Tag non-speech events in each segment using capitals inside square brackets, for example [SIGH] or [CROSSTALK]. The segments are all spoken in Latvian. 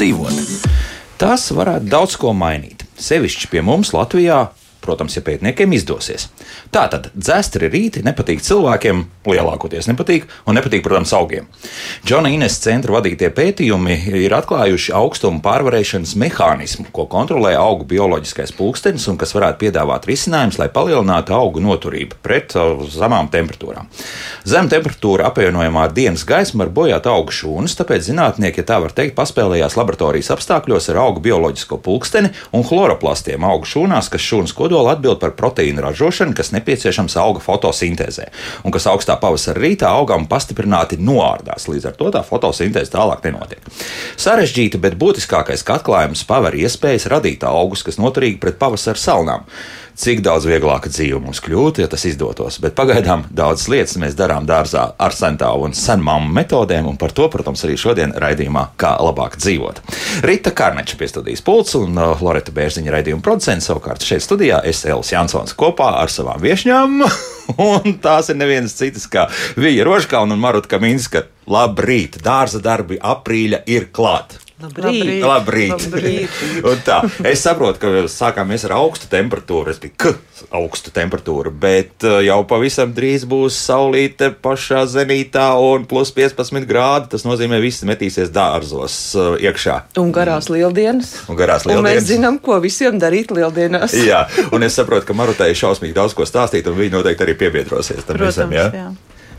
dzīvot. Tas varētu daudz ko mainīt. Sevišķi pie mums Latvijā Protams, ja pētniekiem izdosies. Tātad dzēstri rīti nepatīk cilvēkiem, lielākoties nepatīk, un nepatīk, protams, augiem. Džona Ines centra vadītie pētījumi ir atklājuši augstumu pārvarēšanas mehānismu, ko kontrolē augu bioloģiskais pulkstenis un kas varētu piedāvāt risinājumus, lai palielinātu augu noturību pret uh, zemām temperatūrām. Zem temperatūra apvienojumā ar dienas gaismu var bojāt augu šūnas, tāpēc zinātnieki, ja tā var teikt, paspēlējās laboratorijas apstākļos ar augu bioloģisko pulksteni un chloroplastiem augu šūnās, kas šūnas kodola atbild par proteīnu ražošanu, kas nepieciešams auga fotosintēzē, un kas augstā pavasara rītā augam pastiprināti noārdās. Līdz ar to tā fotosintēze tālāk nenotiek. Sarežģīta, bet būtiskākais atklājums paver iespējas radīt augus, kas noturīgi pret pavasara salnām cik daudz vieglāka dzīve mums kļūtu, ja tas izdotos. Bet pagaidām daudzas lietas mēs darām dārzā ar sentāvu un senmāmu metodēm, un par to, protams, arī šodien raidījumā, kā labāk dzīvot. Rita Karneča pie studijas pults un uh, Loreta Bērziņa raidījuma producents savukārt šeit studijā es Elis Jansons kopā ar savām viešņām, [LAUGHS] un tās ir nevienas citas kā Vija Rožkauna un Marutka Kaminska. Labrīt! Dārza darbi aprīļa ir klāt! Labrīt! Labrīt. Labrīt. [LAUGHS] tā, es saprotu, ka sākāmies ar augstu temperatūru, respektīvi, augstu temperatūru, bet uh, jau pavisam drīz būs saulīte pašā zenītā un plus 15 grādi. Tas nozīmē, ka visi metīsies dārzos uh, iekšā. Un garās lieldienas. Un garās lieldienas. Un mēs zinām, ko visiem darīt lieldienās. jā, un es saprotu, ka Marutai ir šausmīgi daudz ko stāstīt, un viņi noteikti arī piebiedrosies tam Protams, visam. Ja? Jā.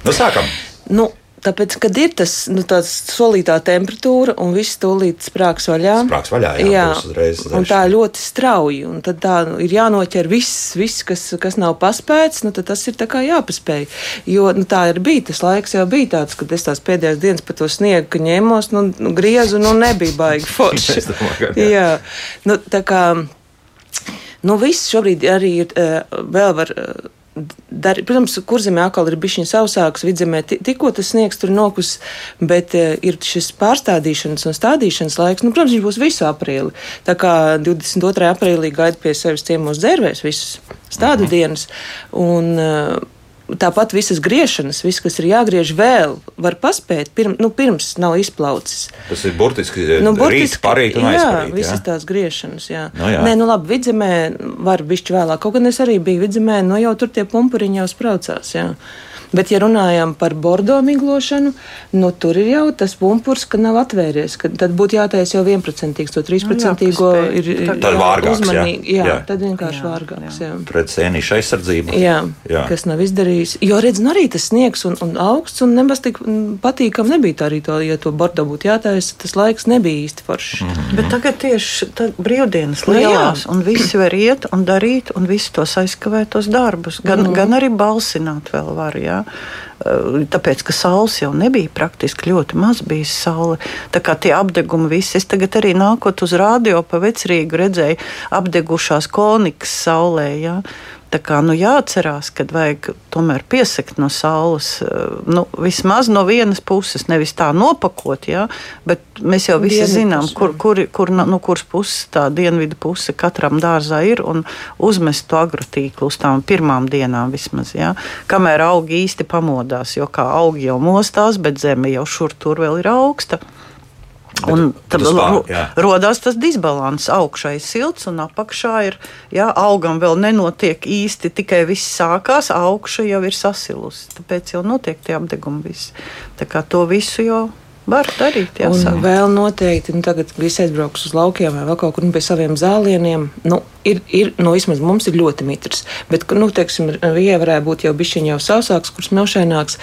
Nu, sākam! Nu, Tāpēc, kad ir tas nu, solītā temperatūra un viss tūlīt sprāgs vaļā, sprāgs vaļā jā, jā, uzreiz, un tā ļoti strauji. Tad tā nu, ir jānoķer viss, viss kas, kas nav paspēts, nu, tas ir jāpaspēj. Jo nu, tā ir bija tas laiks, jau bija tāds, kad es tās pēdējās dienas pa to sniegu ņēmos, nu, nu griezu, nu nebija baigi [LAUGHS] forši. jā, nu, tā kā, nu viss šobrīd arī ir vēl var Dar, protams, kurzemē atkal ir bijis sausāks, vidzemē tikko tas sniegs tur nokus, bet uh, ir šis pārstādīšanas un stādīšanas laiks. Nu, protams, viņš būs visu aprīli. Tā kā 22. aprīlī gaida pie sevis ciemos dzērvēs visus stādu mhm. dienas. Un, uh, Tāpat visas griešanas, viss, kas ir jāgriež vēl, var paspēt, pirm, nu, pirms nav izplaucis. Tas ir burtiski, nu, burtiski rīt, parīt un aizparīt. Jā, visas jā? tās griešanas, jā. No, nu jā. Nē, nu labi, vidzemē var bišķi vēlāk, kaut gan es arī biju vidzemē, no nu, jau tur tie pumpuriņi jau spraucās, jā. Bet, ja runājam par bordo miglošanu, nu, tur ir jau tas pumpurs, ka nav atvēries. Ka tad būtu jātaisa jau 11. to 13. Nu, jā, ir, ir tad vārgāks, uzmanīgi. Jā, jā, tad vienkārši jā, vārgāks. Jā. Jā. Pret sēnīšu aizsardzību. Jā, jā, kas nav izdarījis. Jo, redz, nu arī tas sniegs un, un augsts un nemaz tik patīkam nebija tā arī to, ja to bordo būtu jātaisa, tas laiks nebija īsti foršs. Mm -hmm. Bet tagad tieši brīvdienas nu lielās, un visi var iet un darīt, un visi tos aizkavētos darbus. Gan, mm -hmm. gan arī balsināt vēl var, jā. Eh, tāpēc, ka saules jau nebija praktiski ļoti maz bijis saule. Tā kā tie apdegumi visi, es tagad arī nākot uz rādio pa vecrīgu redzēju apdegušās konikas saulē. Ja? Tā kā nu, jāatcerās, ka vajag tomēr piesakt no saules. Eh, nu, vismaz no vienas puses, nevis tā nopakot, ja, bet mēs jau visi Dienu zinām, puse. kur, kur, kur, nu, kuras puses tā dienvidu puse katram dārzā ir un uzmest to agrotīklu uz tām pirmām dienām vismaz. Ja, kamēr augi īsti pamodās, jo kā augi jau mostās, bet zeme jau šur tur vēl ir augsta. Un tad pār, radās tas disbalans. Augšā ir silts, un apakšā ir jā, augam vēl nenotiek īsti. Tikai viss sākās, augša jau ir sasilusi. Tāpēc jau notiek tie apdegumi. Tā kā to visu jau Var darīt, jā. Un vēl noteikti, nu, tagad visi aizbrauks uz laukiem vai vēl kaut kur nu, pie saviem zālieniem. Nu, ir, ir, nu, vismaz mums ir ļoti mitrs. Bet, nu, teiksim, Rijā varētu būt jau bišķiņ jau sausāks, kurš melšaināks.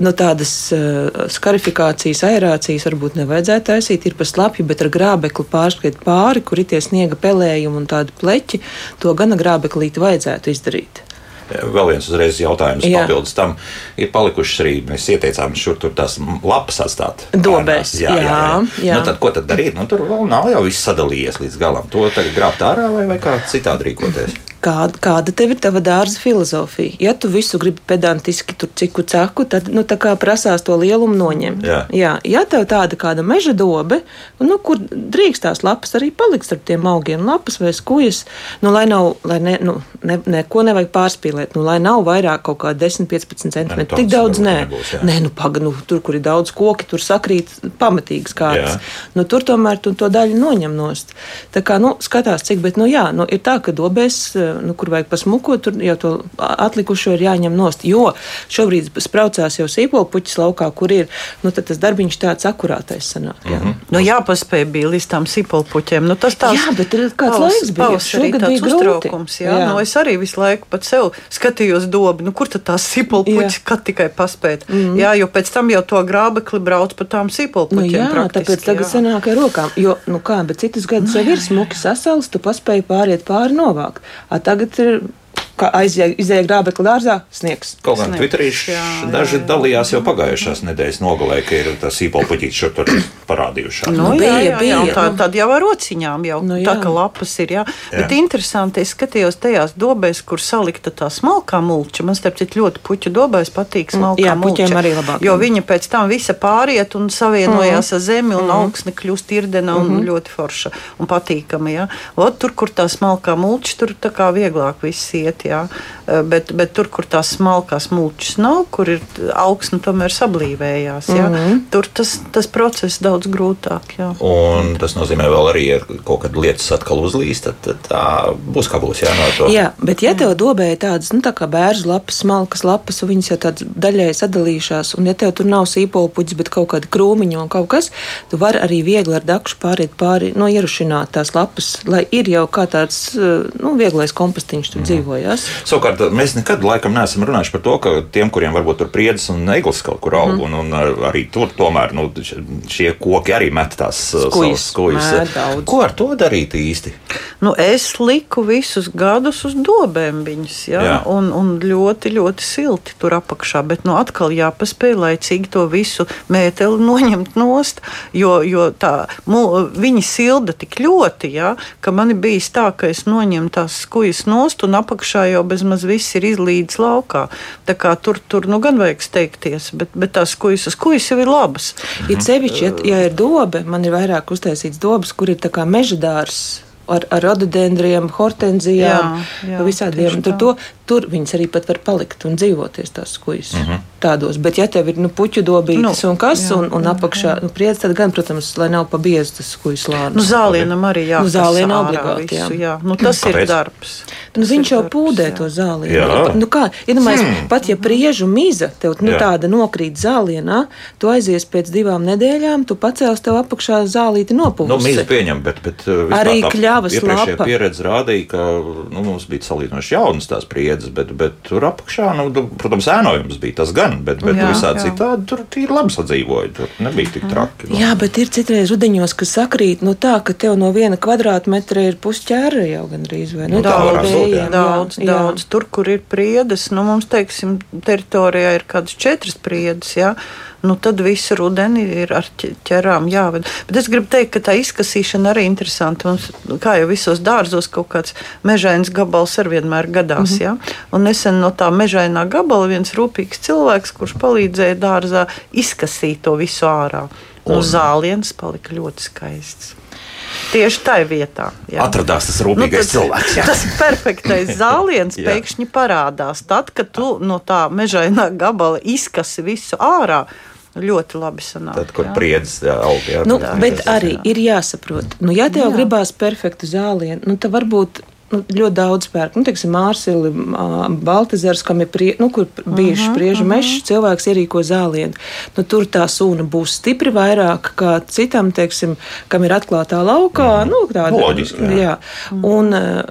Nu, tādas uh, skarifikācijas, aerācijas varbūt nevajadzētu taisīt, ir pa slapju, bet ar grābekli pārskriet pāri, kur ir tie sniega pelējumi un tādi pleķi, to gana grābeklīti vajadzētu izdarīt. Vēl viens uzreiz jautājums Jā. papildus tam. Ir palikušas arī, mēs ieteicām šur tur tās lapas atstāt. Dobēs. Jā, jā, jā. jā. Nu, tad ko tad darīt? Nu, tur vēl nav jau viss sadalījies līdz galam. To tagad grābt ārā vai, vai kā citādi rīkoties? Kāda, kāda tev ir tava dārza filozofija? Ja tu visu gribi pedantiski, tur ciku caku, tad nu, prasās to lielumu noņemt. Jā. Jā. Ja tev tāda kāda meža dobe, nu, kur drīkst tās lapas arī palikt starp tiem augiem, lapas vai skujas, nu, lai nav, lai ne, nu, ne, neko nevajag pārspīlēt, nu, lai nav vairāk kaut kā 10-15 centimetri. tāds Tik daudz nē. nebūs, jā. nē, nu, paga, nu, tur, kur ir daudz koki, tur sakrīt pamatīgas kārtas. Jā. Nu, tur tomēr tu to daļu noņem nost. Tā kā, nu, skatās, cik, bet, nu, jā, nu, ir tā, ka dobēs, nu, kur vajag pasmuko, tur jau to atlikušo ir jāņem nost. Jo šobrīd spraucās jau sīpolpuķis laukā, kur ir, nu, tad tas darbiņš tāds akurātais sanāk. Jā. Mm -hmm. Nu, jāpaspēj bija līdz tam sipolpuķiem. Nu, tas tāds Jā, bet ir kāds laiks bija. Šogad Šogad bija uztraukums. Jā. Jā. Nu, es arī visu laiku pat sev skatījos dobu, nu, kur tad tās sipolpuķis, kad tikai paspēt. Mm. Jā, jo pēc tam jau to grābekli brauc pa tām Nu, sipolpuķiem. jā, praktiski, tāpēc tagad jā. sanāk ar rokām. Jo, nu kā, bet citus gadus jau ir smuki sasals, tu paspēji pāriet pāri novākt. A, tagad ir, kā aizjēja, izēja grābekli dārzā, sniegs. Kaut gan Twitterī jā, jā, daži jā. dalījās jau pagājušās nedēļas nogalē, ka ir tas īpolpuķis šur tur parādījušās. Nu, Nu, jā, bija, jā, bija, jā, tā, tad jau ar rociņām, jau Nu, nu, tā jā. kā lapas ir. Jā. Jā. Bet interesanti, es skatījos tajās dobēs, kur salikta tā smalkā mulča. Man starp citu ļoti puķu dobēs patīk smalkā jā, mulča. puķiem arī labāk. Jo viņa pēc tam visa pāriet un savienojās Mhm. ar zemi un augsne kļūst irdena un ļoti forša un patīkama. Jā. Ot, tur, kur tā smalkā mulča, tur tā kā vieglāk viss iet. Jā. Eh, Bet, bet tur, kur tās smalkās mulčas nav, kur ir augsne tomēr sablīvējās, jā. Mhm. tur tas, tas process daudz grūtāk. Jā. Un tas nozīmē, vēl arī, ja kaut kad lietas atkal uzlīs, tad, tad tā būs kā būs jāno to. Jā, bet ja tev dobē ir tādas, nu, tā kā bērnu lapas, smalkas lapas, un viņas jau tādas daļai sadalījušās, un ja tev tur nav sīpolpuģis, bet kaut kāda krūmiņa un kaut kas, tu vari arī viegli ar dakšu pāriet pāri, no ierušināt tās lapas, lai ir jau kā tāds, nu, vieglais kompostiņš tur dzīvojas. Savukārt, mēs nekad laikam neesam runājuši par to, ka tiem, kuriem varbūt tur priedes un eglis kaut kur aug, mm. un, un ar- arī tur tomēr nu, šie koki arī met tās uh, daudz. Ko ar to darīt īsti? Nu, es liku visus gadus uz dobēm viņus, jā, Jā. un, un ļoti, ļoti silti tur apakšā. Bet nu, atkal jāpaspēj laicīgi to visu mēteli noņemt nost, jo, jo tā, mu, viņi silda tik ļoti, jā, ka man ir bijis tā, ka es noņemu tās skujas nost, un apakšā jau bezmaz viss ir izlīdis laukā. Tā kā tur, tur nu, gan vajag steigties, bet, bet tās skujas, skujas jau ir labas. Ir sevišķi, ja, ja ir dobe, man ir vairāk uztaisīts dobas, kur ir tā kā meža dārzs. Ar, ar rododendriem, hortenzijām, Jā, jā, visādiem. Tur, to, tur viņas arī pat var palikt un dzīvoties tās skujas. Uh -huh. Tādos. Bet, ja tev ir nu, puķu dobītes Nu, un kas, jā, un, un apakšā nu, priedz, tad gan, protams, lai nav pa biezu tas skujas lānis. Nu, zālienam arī jā. Nu, zālienam obligāti, jā. Visu, jā. Nu, tas ir darbs. Nu, viņš ir jau pūdē jā. to zālienu. Nu, kā, iedomājies, hmm. pat ja priežu miza tev nu, Jā. tāda nokrīt zālienā, tu aizies pēc divām nedēļām, tu pacēlies tev apakšā zālīti nopūsti. Nu, mīza pieņem, bet, bet vispār Arī tā kļavas lapa. pieredze rādīja, ka nu, mums bija salīdzinoši jaunas tās priedes, bet, bet tur apakšā, nu, protams, ēnojums bija tas gan, bet, bet Jā, visādi jā. citādi tur tīri labi sadzīvoja. Tur nebija tik traki. nu. Jā, bet ir citreiz rudeņos, kas sakrīt no tā, ka tev no viena kvadrātmetra ir pusķēra jau gandrīz. Vai, Nu, tā no varētu jā. vējiem, Daudz, jā. daudz. Tur, kur ir priedes, nu, mums, teiksim, teritorijā ir kādas četras priedes. Jā. Nu, tad visu rudeni ir ar ķe- ķerām jāved. Bet es gribu teikt, ka tā izkasīšana arī ir interesanta. Mums, kā jau visos dārzos, kaut kāds mežains gabals ar vienmēr gadās. Mm -hmm. Un nesen no tā mežainā gabala viens rūpīgs cilvēks, kurš palīdzēja dārzā izkasīt to visu ārā. Un Un- zāliens palika ļoti skaists. Tieši tā vietā. jā. Atradās tas rūpīgais tas, cilvēks. jā. Tas perfektais [LAUGHS] zāliens Jā. pēkšņi parādās. Tad, kad tu no tā mežainā gabala izkasi visu ārā, ļoti labi sanāk. Tad, kur jā. priedes jā, aug. Jā, Nu, bet arī ir jāsaprot, nu, ja tev Jā. gribās perfektu zālienu, nu, tad varbūt. Nu, ļoti daudz pērk. Nu, teiksim, Mārsili, Baltazars, kam ir prie, nu, kur bijuši Mhm, spriežu mežs, cilvēks ierīko zālienu. Nu, tur tā sūna būs stipri vairāk kā citam, teiksim, kam ir atklātā laukā. Nu, tāda, Loģiski, jā. jā. Un, eh,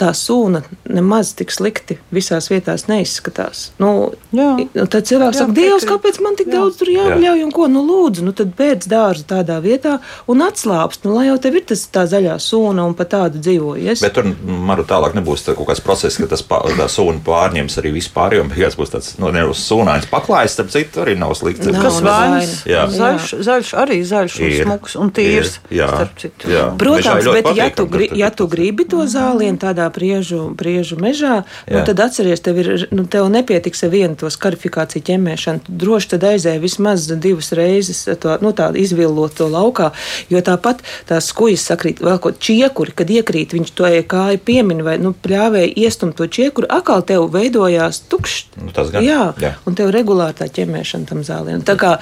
Tā sūna nemaz tik slikti visās vietās neizskatās. Nu, Jā. nu, tad cilvēks Jā, saka, Dievs, kāpēc man tik Jā. daudz tur jābļauj un ko? Nu, lūdzu, nu, tad pēc dārza tādā vietā un atslābst. Nu, lai jau tev ir tas tā zaļā sūna un pa tādu dzīvojies. Bet tur maru tālāk nebūs tā kaut kāds process, ka tas pā- tā sūna pārņems arī vispār. Jo beigās būs tāds nu, nevis sūnains paklājs, starp citu, arī nav slikts. Nav, Kas vainas? Jā. Zaļš, zaļš arī zaļš un smuks un tīrs. ir, jā, starp citu. jā. Protams, bet ja tu, gri, ja tu gribi to zālienu tādā kādā priežu, priežu mežā, nu, Jā. tad atceries, tev, ir, nu, tev nepietiks ar vienu to skarifikāciju ķemmēšanu. Tu droši tad aizēji vismaz divas reizes to, nu, izvilot to laukā, jo tāpat tās skujas sakrīt vēl kaut čiekuri, kad iekrīt, viņš to kāju piemin vai, nu, pļāvēja iestumt to čiekuri, atkal tev veidojās tukšs. Nu, tas gan. Jā, Jā. un tev regulāri tā ķemmēšana tam zālēm. Tā kā,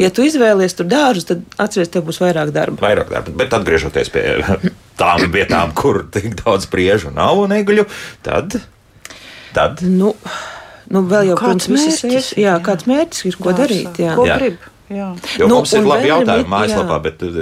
ja tu izvēlies tur dārzus, tad atceries, tev būs vairāk darba. Vairāk darba, bet atgriežoties pie tām vietām, kur tik daudz priežu nav un eguļu, tad. tad Nu, nu vēl jau, Kāds protams, visas mērķis ir, jā, jā. kāds mērķis ir, ko Dārzā. darīt. Jā. Ko Jā. grib? Jā. Jo Nu, mums ir labi jautājumi mājaslapā, bet uh,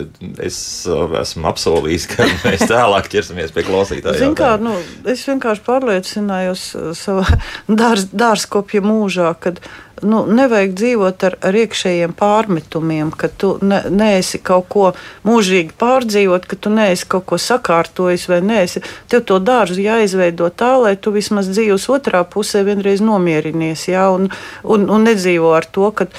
es uh, esmu apsolījis, ka mēs tālāk ķersimies pie klausītāja. Zin kā, nu, es vienkārši pārliecinājos uh, savā [LAUGHS] dārs, dārzkopja mūžā, kad nu, nevajag dzīvot ar, ar iekšējiem pārmetumiem, ka tu ne, neesi kaut ko mūžīgi pārdzīvot, ka tu neesi kaut ko sakārtojis vai neesi. Tev to dārzu jāizveido tā, lai tu vismaz dzīves otrā pusē vienreiz nomierinies, jā, un, un, un nedzīvo ar to, ka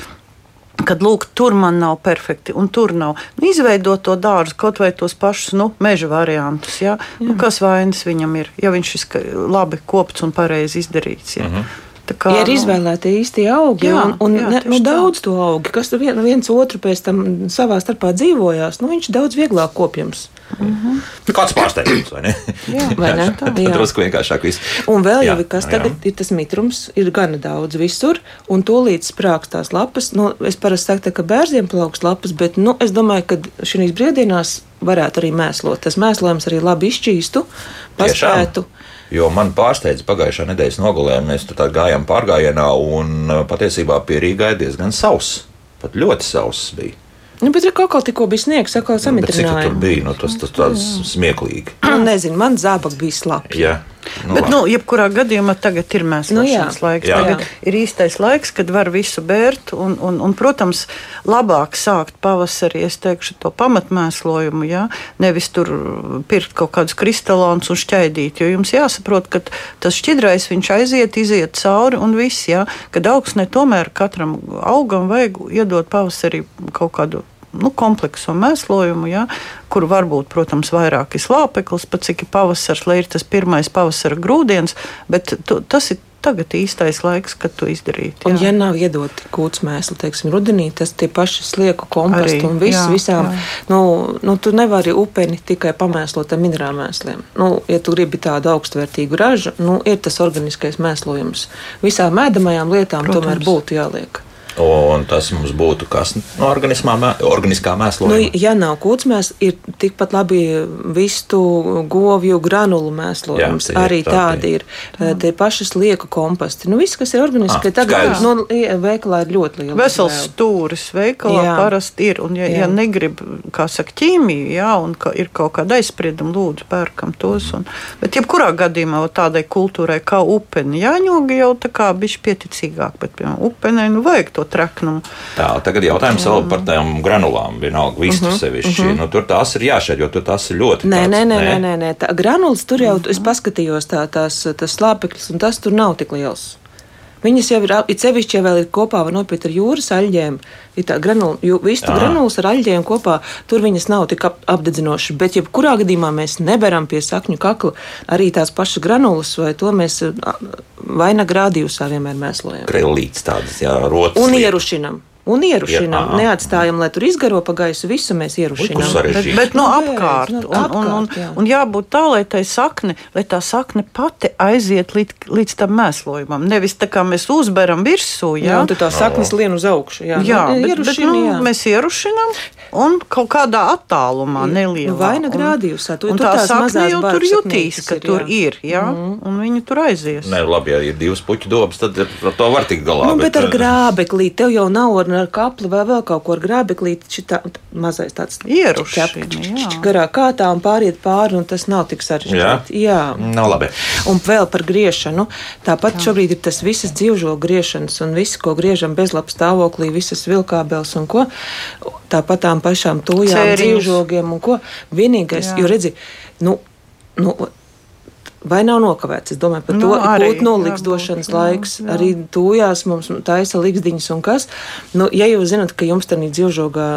Kad lūk, tur man nav perfekti, un tur nav. Nu, izveidot to dārzu, kaut vai tos pašus nu, meža variantus. Ja? Nu, kas vainas viņam ir, ja viņš ir labi kopts un pareizi izdarīts. Ja? Mhm. Tā kā, Ja ir nu, izvēlēti īsti augi, Jā, un, un jā, ne, nu, tā. daudz to augi, kas tur vien, viens otru pēc tam savā starpā dzīvojās, nu, viņš daudz vieglāk kopjams. Kāds pārsteigums, vai ne? Jā, Vai ne? [LAUGHS] Tad Jā. drusku vienkāršāk viss. Un vēl jau Jā, ir kas jā. tagad ir tas mitrums, ir gana daudz visur, un tūlīt sprāgst tās lapas. Nu, es parasti saku, tā, ka bērniem plaukst lapas, bet nu, es domāju, ka šīs brīvdienās varētu arī mēslot. Tas mēslojums arī labi izšķīstu, paspētu. Jo man pārsteidza pagājušā nedēļas nogalē, mēs tur gājām pārgājienā, un uh, patiesībā pie Rīgā ir diezgan sauss. Pat ļoti sauss bija. Nu, bet ir kaut kā tikko bija sniegs, atkal Bet cik tu tur samitrināja. bija? Nu, tas tas tāds smieklīgi. Nu, [CLEARS THROAT] nezinu, man zābak bija slapji. Jā, nu, Bet, labi. nu, jebkurā gadījumā tagad ir Nu, mēslošanas jā. nu, laiks. Jā. Tagad ir īstais laiks, kad var visu bērt. Un, un, un, protams, labāk sākt pavasarī, es teikšu, to pamatmēslojumu. Ja? Nevis tur pirkt kaut kādus kristālus un šķaidīt. Jo jums jāsaprot, ka tas šķidrais viņš aiziet, iziet cauri un viss. Ja? Kad augsnē tomēr katram augam vajag iedot pavasarī kaut kādu nu, kompleksu mēslojumu, ja, kur var būt, protams, vairāk slāpeklis, pat cik ir pavasars, lai ir tas pirmais pavasara grūdienis, bet tu, tas ir tagad īstais laiks, kad to izdarīt. Un, jā. ja nav iedoti kūts mēsli, teiksim, rudenī, tas tie paši slieku komposti un viss, jā, visām. jā. Nu, nu, tu nevari upeni tikai pamēslot ar minerālu mēsliem. Nu, ja tu gribi tādu augstvērtīgu ražu, nu, ir tas organiskais mēslojums. Visām ēdamajām lietām Protams. tomēr būtu jāliek. Un tas mums būtu kas no organismā, mē, organiskā Nu, mēslojuma. ja nav kūts mēsls, ir tikpat labi vistu, govju, granulu mēslojums. Jā, tie ir arī tādi. ir. Eh, Tie paši lieku komposti. Nu, viss, kas ir organiski, Ah, tagad skaidrs. nu, veikalā ir ļoti liela. Vesels stūris veikalā Jā. parasti ir. Un, ja, Jā. ja negrib, kā saka, ķīmiju, jā, un ka ir kaut kāda aizsprieduma, lūdzu, pērkam tos. Un, bet, jebkurā gadījumā tādai kultūrai kā upeni, jāņoga jau tā kā bišķi pieticīgāk, bet, piemēram, upenei, nu, vajag to treknumu. Tā, tagad jautājums vēl par tām granulām. Vienalga, vistu uh -huh, sevišķi. Uh -huh. nu, tur tās ir jāšķir, jo tur tās ir ļoti. Nē, tāds, nē, nē, nē, nē, nē. Tā granulas tur jau es paskatījos, tā, tās, tas slāpeklis, un tas tur nav tik liels. Viņas jau ir, it sevišķi, ja vēl ir kopā, var nopirkt ar jūras aļģēm. Ir tā granula, jo vistu granulas ar aļģēm kopā, tur viņas nav tik ap, apdedzinošas. Bet, jebkurā gadījumā mēs neberam pie sakņu kakla arī tās pašas granulas, vai to mēs vainaga rādījusā vienmēr mēslojam. Krellīts tādas, jā, rotas. Un ierušinam. Un ierušinām. Jā, aha. Neatstājam, lai tur izgaro pa gaisu. Visu mēs ierušinām. Bet, bet no Nu, apkārt. nu, Un, un, un, apkārt, jā. un jābūt tā, lai, tai sakne, lai tā sakne pati aiziet līdz, līdz tam mēslojumam. Nevis tā kā mēs uzberam virsū. Jā, Jā, un tā saknes lien uz augšu. Jā, jā nu, bet, bet, nu, jā. mēs ierušinām un kaut kādā attālumā nelielā. Nu, vainaga Un- rādījusā, tu- un tā tās sakne mazās jau tur jutīs, ka ir, tur jā. ir, jā, un viņi tur aizies. Nē, labi, ja ir divas puķu dobas, tad ar to var tikt galā. Nu, bet ar eh, grābeklīti tev jau nav ar, ar kapli vai vēl kaut ko ar grābeklīti. Šitā mazais tāds ķep- jā. garā kātā un pāriet pāri, un tas nav tik sarežģīti. Jā. Nav labi. Un vēl par griešanu. Tāpat šobrīd ir tas visas dzīvžogu griešanas un viss, ko griežam bezlabas stāvoklī, visas vilkābeles un ko. Tāpat tām pašām tūjām, Cēriņus. dzīvžogiem un ko. Vienīgais, Jā. jo redzi, nu, nu, Vai nav nokavēts? Es domāju, par Nu, to arī, ir nolikstošanas jā, laiks. jā. Arī tūjās mums taisa likdiņas un kas. Nu, ja jūs zinat, ka jums tādā dzīvžogā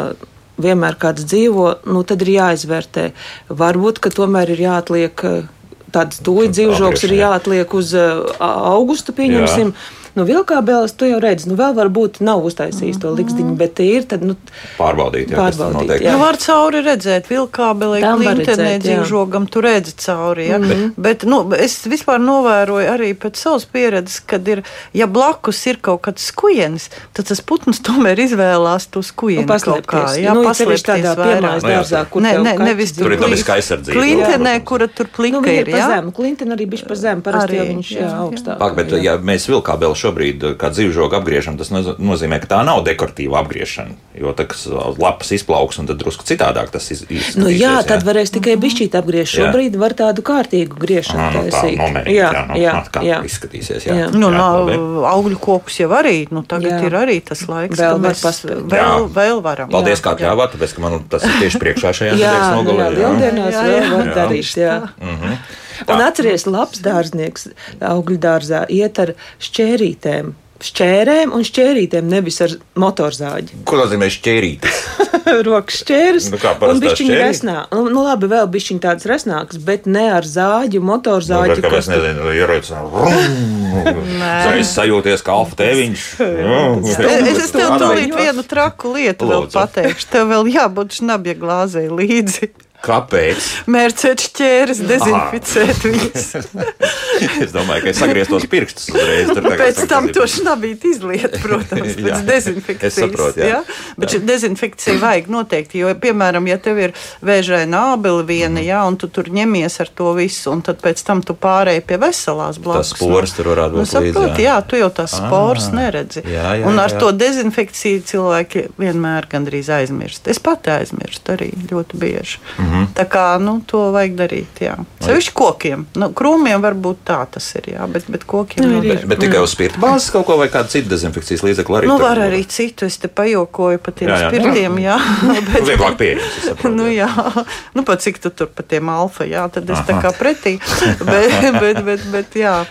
vienmēr kāds dzīvo, nu, tad ir jāizvērtē. Varbūt, ka tomēr ir jāatliek eh, tāds tūlīt dzīvžoks ir jāatliek uz uh, augustu, pieņemsim. Nu, vilkābēlis, tu jau redzi, nu, vēl varbūt nav uztaisījis to likstiņu, bet ir tad, nu, Pārbaudīt, jā, kas tur Pārbaudīt, notiek. jā. Nu, var cauri redzēt, vilkābelē, klintenē, dzīvžogam, tu redzi cauri. Ja? Mm -hmm. Bet nu, es vispār novēroju arī pēc savas pieredzes, kad ir, ja blakus ir kaut kāds skujienis, tad tas putns tomēr izvēlās to skujieni Nu, kaut kā. Jā, Nu, paslēpties tādā piemājas Nu, dārzā, kur nē, kaķis nevis dzīvo. Tur ir dabiska aizsardzība. Klintenē, kura tur Nu, plika viņa ir. jā? Klinton arī bija pa zemu, parasti jau viņš augstāk. Pak, bet, ja mēs vilkābeli šobrīd uh, kā dzīvžogu apgriežam, tas noz- nozīmē, ka tā nav dekoratīva apgriešana. Jo tā, kas uh, lapas izplauks, un tad drusku citādāk tas iz, izskatīsies. Nu, jā, tad varēs tikai bišķīt apgriezt. Jā. Šobrīd var tādu kārtīgu griešanu Ah, nu, tā taisīt. nomērīt, jā, jā, nu, jā, kā jā. izskatīsies. Jā. Jā. Nu, Jā, labi. augļu kokus jau arī. Nu, tagad Jā. jā. ir arī tas laiks, Vēl kad var mēs paspēt. vēl, Jā. vēl varam. Paldies, jā, kā ļāvāt, tāpēc, ka man tas ir tieši priekšā šajā Jā, nedēļas nu, jā, nogalē. jā. lieldienās Jā, vēl jā. var Jā. darīt. Jā. Un atceries, labs dārznieks augļu dārzā iet ar šķērītēm. Šķērēm un šķērītēm, nevis ar motorzāģi. Ko nozīmē šķērītis? [LAUGHS] Rokas šķērs. Nu, kā un bišķiņa resnā. Nu, nu, labi, vēl bišķiņ tāds resnāks, bet ne ar zāģu, Nu, motorzāģi. kā kas es nezinu, ieroicinu. Es [LAUGHS] sajūties kā alfa tēviņš. [LAUGHS] Es, es tev tūlīt vienu traku lietu vēl pateikšu. Tev vēl jābūt šnabja glāzei līdzi. Kāpēc? Mērcēt šķēres, dezinficēt [LAUGHS] viņus. Es domāju, ka es sagrieztos pirkstus uzreiz. tur Pēc tam to šnabīt izliet, protams, [LAUGHS] Jā. pēc dezinfekcijas. Es saprotu, jā. ja? Bet šī dezinfekcija vajag noteikti, jo, piemēram, ja tev ir vēžaina ābeli viena, Mhm. jā, un tu tur ņemies ar to visu, un tad pēc tam tu pārēji pie veselās blakus. Tas spores tur varētu Nu, būt līdzi, saproti, jā. jā, tu jau tās spores neredzi. jā, jā, un ar jā. to dezinfekciju cilvēki vienmēr gandrīz aizmirst. Es pati aizmirstu arī ļoti bieži. Mm. -hmm. Tā kā nu, to vajag darīt. Jā. Sevišķi kokiem. Nu, krūmiem varbūt tā tas ir, jā, bet, bet kokiem Nu, ir, bet. Bet tikai uz spirta bāzes kaut ko vai kādu citu dezinfekcijas līdzekli arī. Nu, var var? arī citu. Es te pajokoju par tiem Jā, jā. spirtiem. Jā, [LAUGHS] bet, Vieglāk pieejams. Nu, jā. nu, pat cik tu tur par tiem alfa, jā, tad es tā Aha. kā pretī. [LAUGHS] Bet, bet, bet, bet jā.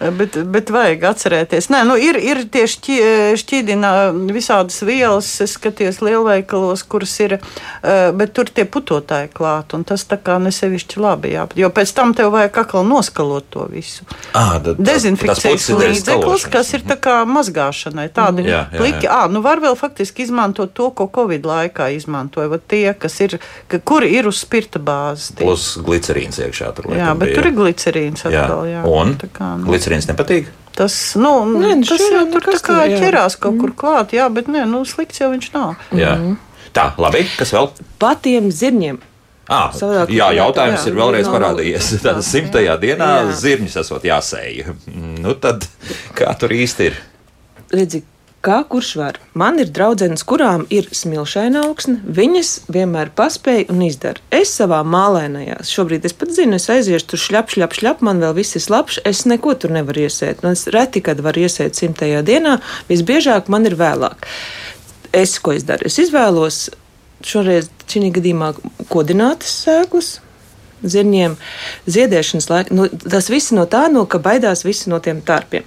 Bet, bet vajag atcerēties, Nē, nu, ir, ir tie šķi, šķīdina visādas vielas, es skaties lielveikalos, kuras ir, eh, bet tur tie putotāji klāt, un tas tā kā nesevišķi labi, jā. Jo pēc tam tev vajag atkal noskalot to visu. Tad- tas Dezinfekcijas līdzeklis, kas ir tā kā mazgāšanai, tādi Jā, jā, pliki. jā. À, nu var vēl faktiski izmantot to, ko Covid laikā izmantoja. Vat tie, kas ir, ka, kuri ir uz spirta bāzes. Plus glicerīns iekšā. Tur, Jā, bet bija. tur ir glicerīns Jā. atkal. Jā. Un Tā kā, nu, glicerīns nepatīk. tas, nu, Nē, nu, tas jau nu, tur tā kas kā jā. ķerās kaut kur klāt, jā, bet nē, nu, slikts jau viņš nav. Jā. Tā, labi. Kas vēl? Patiem zirņiem. Ah, Savādāk- jā, jautājums jā, ir vēlreiz nav- parādījies. Tad simtajā dienā Jā. zirņus esot jāsēja. Nu tad, kā tur īsti ir? redzi, kā kurš var. Man ir draudzenes, kurām ir smilšaina augsne, viņas vienmēr paspēja un izdara. Es savā mālēnajā, šobrīd es pat zinu, es aiziešu tur šļap, šļap, šļap, man vēl viss ir slapjš, es neko tur nevaru iesēt. Nu, es reti, kad varu iesēt simtajā dienā, visbiežāk man ir vēlāk. Es, ko es daru? Es izvēlos šoreiz šī gadījumā kodinātas sēklas. Zirņiem ziedēšanas laikā. Nu, tas viss no tā, no ka baidās visi no tiem tārpiem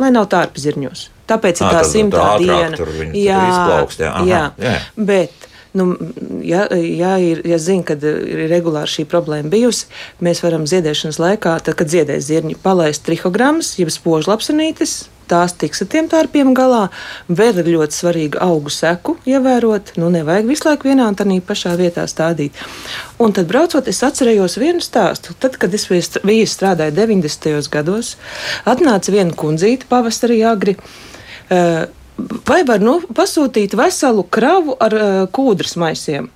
lai nav tārpi zirņos. Tāpēc ir tā simtā diena. tur viņi tur izplaukst, jā, aha, jā. jā. Bet, nu, ja, ja, ir, ja zina, ka ir regulāri šī problēma bijusi, mēs varam ziedēšanas laikā, tad, kad ziedē zirņi, palaist trihogrammas, jeb spožlapsenītes. Tās tiks ar tiem tārpiem galā. Vēl ir ļoti svarīgi augu seku ievērot. Nu, nevajag visu laiku vienā un tādā pašā vietā stādīt. Un tad, braucot, es atcerējos vienu stāstu. Tad, kad es biju strādājis 90. gados, atnāca viena kundzīte pavasarī agri. Vai var nu, pasūtīt veselu kravu ar uh, kūdras maisiem?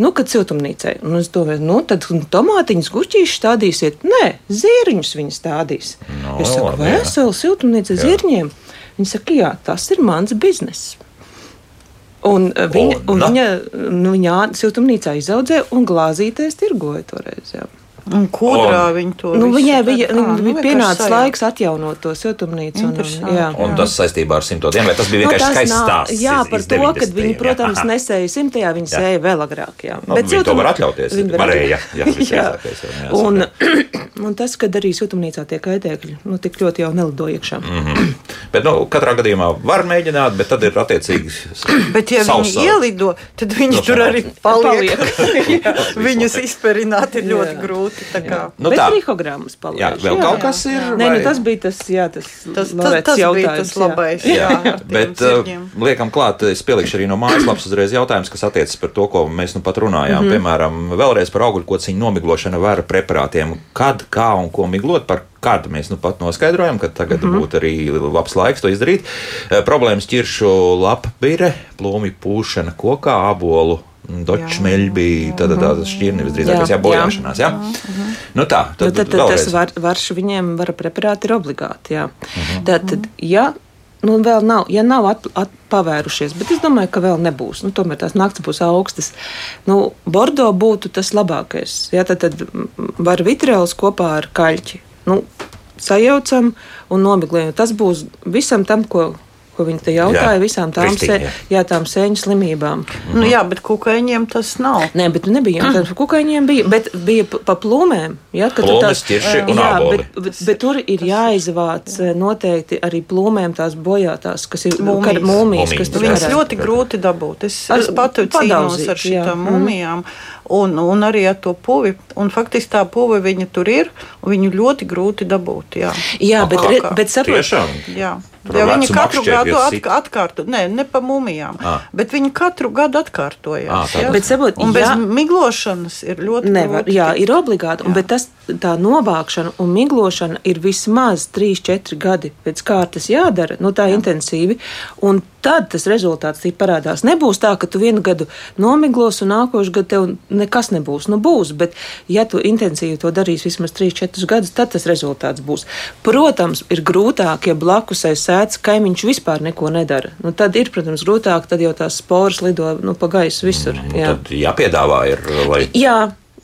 Nu, kad siltumnīcai. Un es domāju, nu, tad tomātiņas gušķīšas stādīsiet. Nē, zirņus viņi stādīs. No, es saku, labi, veselu siltumnīcu Jā. zirņiem. Viņi saka, jā, tas ir mans bizness. Un uh, viņa, O, un viņa, nu, viņa siltumnīcā izaudzēja un glāzītēs tirgoja toreiz. Jā. Un kūrā viņi to Nu, viņai bija, viņa nu, bija vienkārši pienācis sajaukt. laiks atjaunot to siltumnīcu. Un, un, jā. Un tas saistībā ar simto dienu, vai tas bija Nu, vienkārši tas skaists nav- stāsts? Jā, iz- par iz to, ka 90. viņi, protams, Jā. nesēja simtajā, viņi Jā. sēja vēl agrāk. Jā. Nu, viņi to siltum- var atļauties. viņi var Varēja, jā, jau, jāsaka. un, [CLEARS THROAT] un tas, kad arī siltumnīcā tie kaitēkļi nu, tik ļoti jau nelido iekšā. Mhm. Bet, nu, katrā gadījumā var mēģināt, bet tad ir attiecīgi. [CLEARS THROAT] Bet, ja viņi ielido, tad viņi No, tur arī paliek. [LAUGHS] Viņus izperināt ir ļoti Jā. grūti. Tā kā. Nu, Bet trihogrammas palaiž. Jā, vēl jā, kaut kas ir. Nē, vai... nu, tas bija tas, jā, tas, tas, tas, tas bija tas labais. Jā, jā bet uh, liekam klāt, es pielikšu arī no mājaslapas uzreiz jautājums, kas attiecas par to, ko mēs nu pat runājām. Mm -hmm. Piemēram, vēlreiz par augļkociņu nomiglošanu vēra preparātiem. Kad, kā un ko miglot, par kādu mēs nu pat noskaidrojam, ka tagad mm -hmm. būtu arī labs laiks to izdarīt. Uh, problēmas ķiršu lapbire, plūmi pūšana kokā, abolu Dočmeļi bija tāda, tāda šķirne visdrīzākais, jā, bojāšanās. Jā? Jā. Mhm. Nu tā, tad, nu, tad, tad tas var, varš viņiem var preparāti ir obligāti. Jā. Mhm. Tātad, ja nu, vēl nav, ja nav at, at, pavērušies, bet es domāju, ka vēl nebūs. Nu, tomēr tās naktas būs augstas. Nu, Bordo būtu tas labākais. Jā, tad, tad var vitrēls kopā ar kaļķi. Nu, sajaucam un nomiglējam. Tas būs visam tam, ko ko viņi te jautāja, jā, visām tām, se, jā. Jā, tām sēņu slimībām. Nu, jā, bet kukaiņiem tas nav. Nē, bet nebija jautājums par kukaiņiem, bija, bet bija pa plūmēm. Jā, Plūmes, tieši, jā, bet, bet, bet tur ir jāizvāc jā. noteikti arī plūmēm tās bojātās, kas ir mūmijas, mūmijas kas tur Viņas ļoti grūti dabūt. Es, es pati cīnos ar šitām mūmijām. Mm un, un arī ar to puvi. Un faktiski tā puve viņa tur ir, un viņu ļoti grūti dabūt. Jā, jā bet, re, bet saprotiet, jā. Ja viņi katru gadu atk atkārto, ne, ne pa mumijām, à. bet viņi katru gadu atkārtojās. À, bet, sabot, un bez jā, miglošanas ir ļoti nevar. Grūti. Jā, ir obligāti, un, bet tas, tā novākšana un miglošana ir vismaz 3-4 gadi pēc kārtas jādara, nu tā jā. intensīvi, un tad tas rezultāts parādās. Nebūs tā, ka tu vienu gadu nomiglos un nākošu gadu tev nekas nebūs. Nu, būs, bet ja tu intensīvi to darīsi vismaz 3-4 gadus, tad tas rezultāts būs. Protams, ir grūtāk, ja blakus aiz sēdz kaimiņš vispār neko nedara. Nu, tad ir, protams, grūtāk, tad jau tās sporas lido nu, pa gaisu visur. Mm, jā. Tad jāpiedāvā ir, lai. Jā.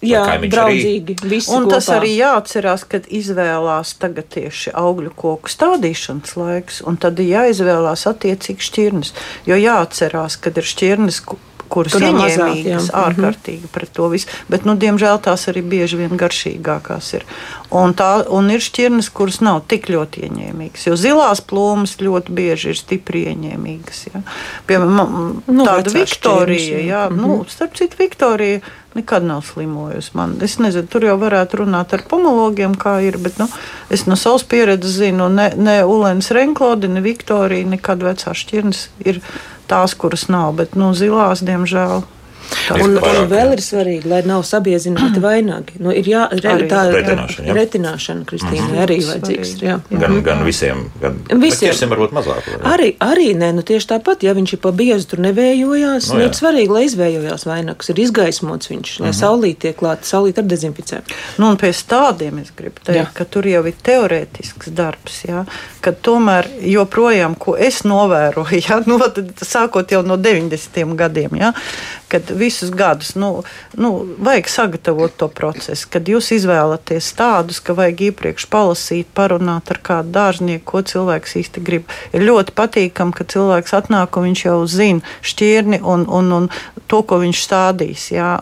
Jā, draudzīgi. Un tas kopā. arī jāatcerās, kad izvēlās tagad tieši augļu koku stādīšanas laiks, un tad jāizvēlās attiecīgi šķirnes. Jo jāatcerās, kad ir šķirnes, kuras ir ieņēmīgas mhm. ārkārtīgi pret to visu. Bet, nu, diemžēl tās arī bieži vien garšīgākās ir. Un, tā, un ir šķirnes, kuras nav tik ļoti ieņēmīgas. Jo zilās plūmas ļoti bieži ir stipri ieņēmīgas. Ja. Piemēram, nu, tāda Viktorija, jā, mm -hmm. nu, starp citu, Viktorija nekad nav slimojusi. Man. Es nezinu, tur jau varētu runāt ar pomologiem, kā ir, bet nu, es no savas pieredzes zinu, ne, ne Ulēns Renklodi, ne Viktorija, nekad vecās šķirnes ir tās, kuras nav, bet nu, zilās, diemžēl. Un, un vēl ir svarīgi, lai nav sabiezināti vainagi. Nu, ir jā, re, tā retināšana, jā. retināšana Kristīna, mm -hmm. arī vajadzīgs. Jā. Gan, gan visiem, gan visiem varbūt mazāk. Vai? Arī, arī nē, nu tieši tāpat, ja viņš ir pa biezu tur nevējojās, nu, nu, ir svarīgi, lai izvējojās vainags, ir izgaismots viņš, lai mm -hmm. saulīt tiek klāt, saulīt ar dezinficē. Nu, un pēc tādiem es gribu teikt, jā. ka tur jau ir teorētisks darbs, jā, ka tomēr joprojām, ko es novēroju, [LAUGHS] jā, nu, tad, sākot jau no 90. gadiem, jā, kad visus gadus nu, nu, vajag sagatavot to procesu, kad jūs izvēlaties tādus, ka vajag iepriekš palasīt, parunāt ar kādu dārznieku, ko cilvēks īsti grib. Ir ļoti patīkami, ka cilvēks atnāk un viņš jau zina šķirni un, un, un to, ko viņš stādīs. Jā,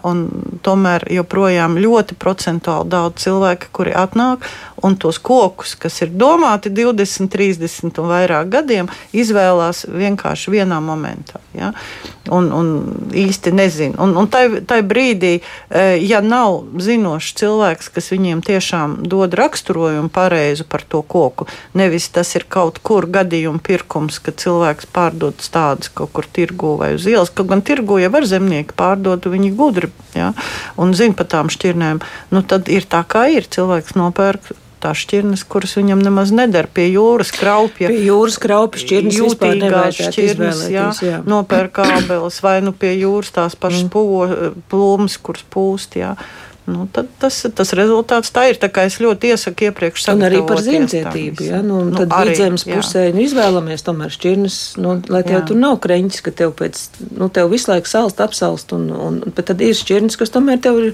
tomēr joprojām ļoti procentuāli daudz cilvēku, kuri atnāk un tos kokus, kas ir domāti 20, 30 un vairāk gadiem, izvēlās vienkārši vienā momentā. Ja? Un, un īsti nezinu. Un, un tai, tai brīdī, e, ja nav zinošs cilvēks, kas viņiem tiešām dod raksturojumu pareizu par to koku, nevis tas ir kaut kur gadījuma pirkums, ka cilvēks pārdod tādus kaut kur tirgu vai uz ielas. Kaut gan tirgu jau var zemnieki pārdot, viņi gudri ja? un zina par tām šķirnēm. Nu, tad ir tā, kā ir. Cilvēks nopērk tās šķirnes, kuras viņam nemaz nedara pie jūras kraupja. Pie jūras kraupja šķirnes jūtīgās šķirnes, jā, jā. nopērk kābeles vai nu pie jūras tās pašas mm. plūmas, kuras pūst, jā. Nu, tad tas, tas rezultāts tā ir. Tā es ļoti iesaku iepriekš sagatavoties. Un arī par zemcietību. Ja? Nu, nu, tad vidzemes pusē nu, izvēlamies tomēr šķirnes, nu, lai tev jā. tur nav kreņķis, ka tev pēc, nu, tev visu laiku salst, apsalst, un, un, bet tad ir šķirnes, kas tomēr tev ir,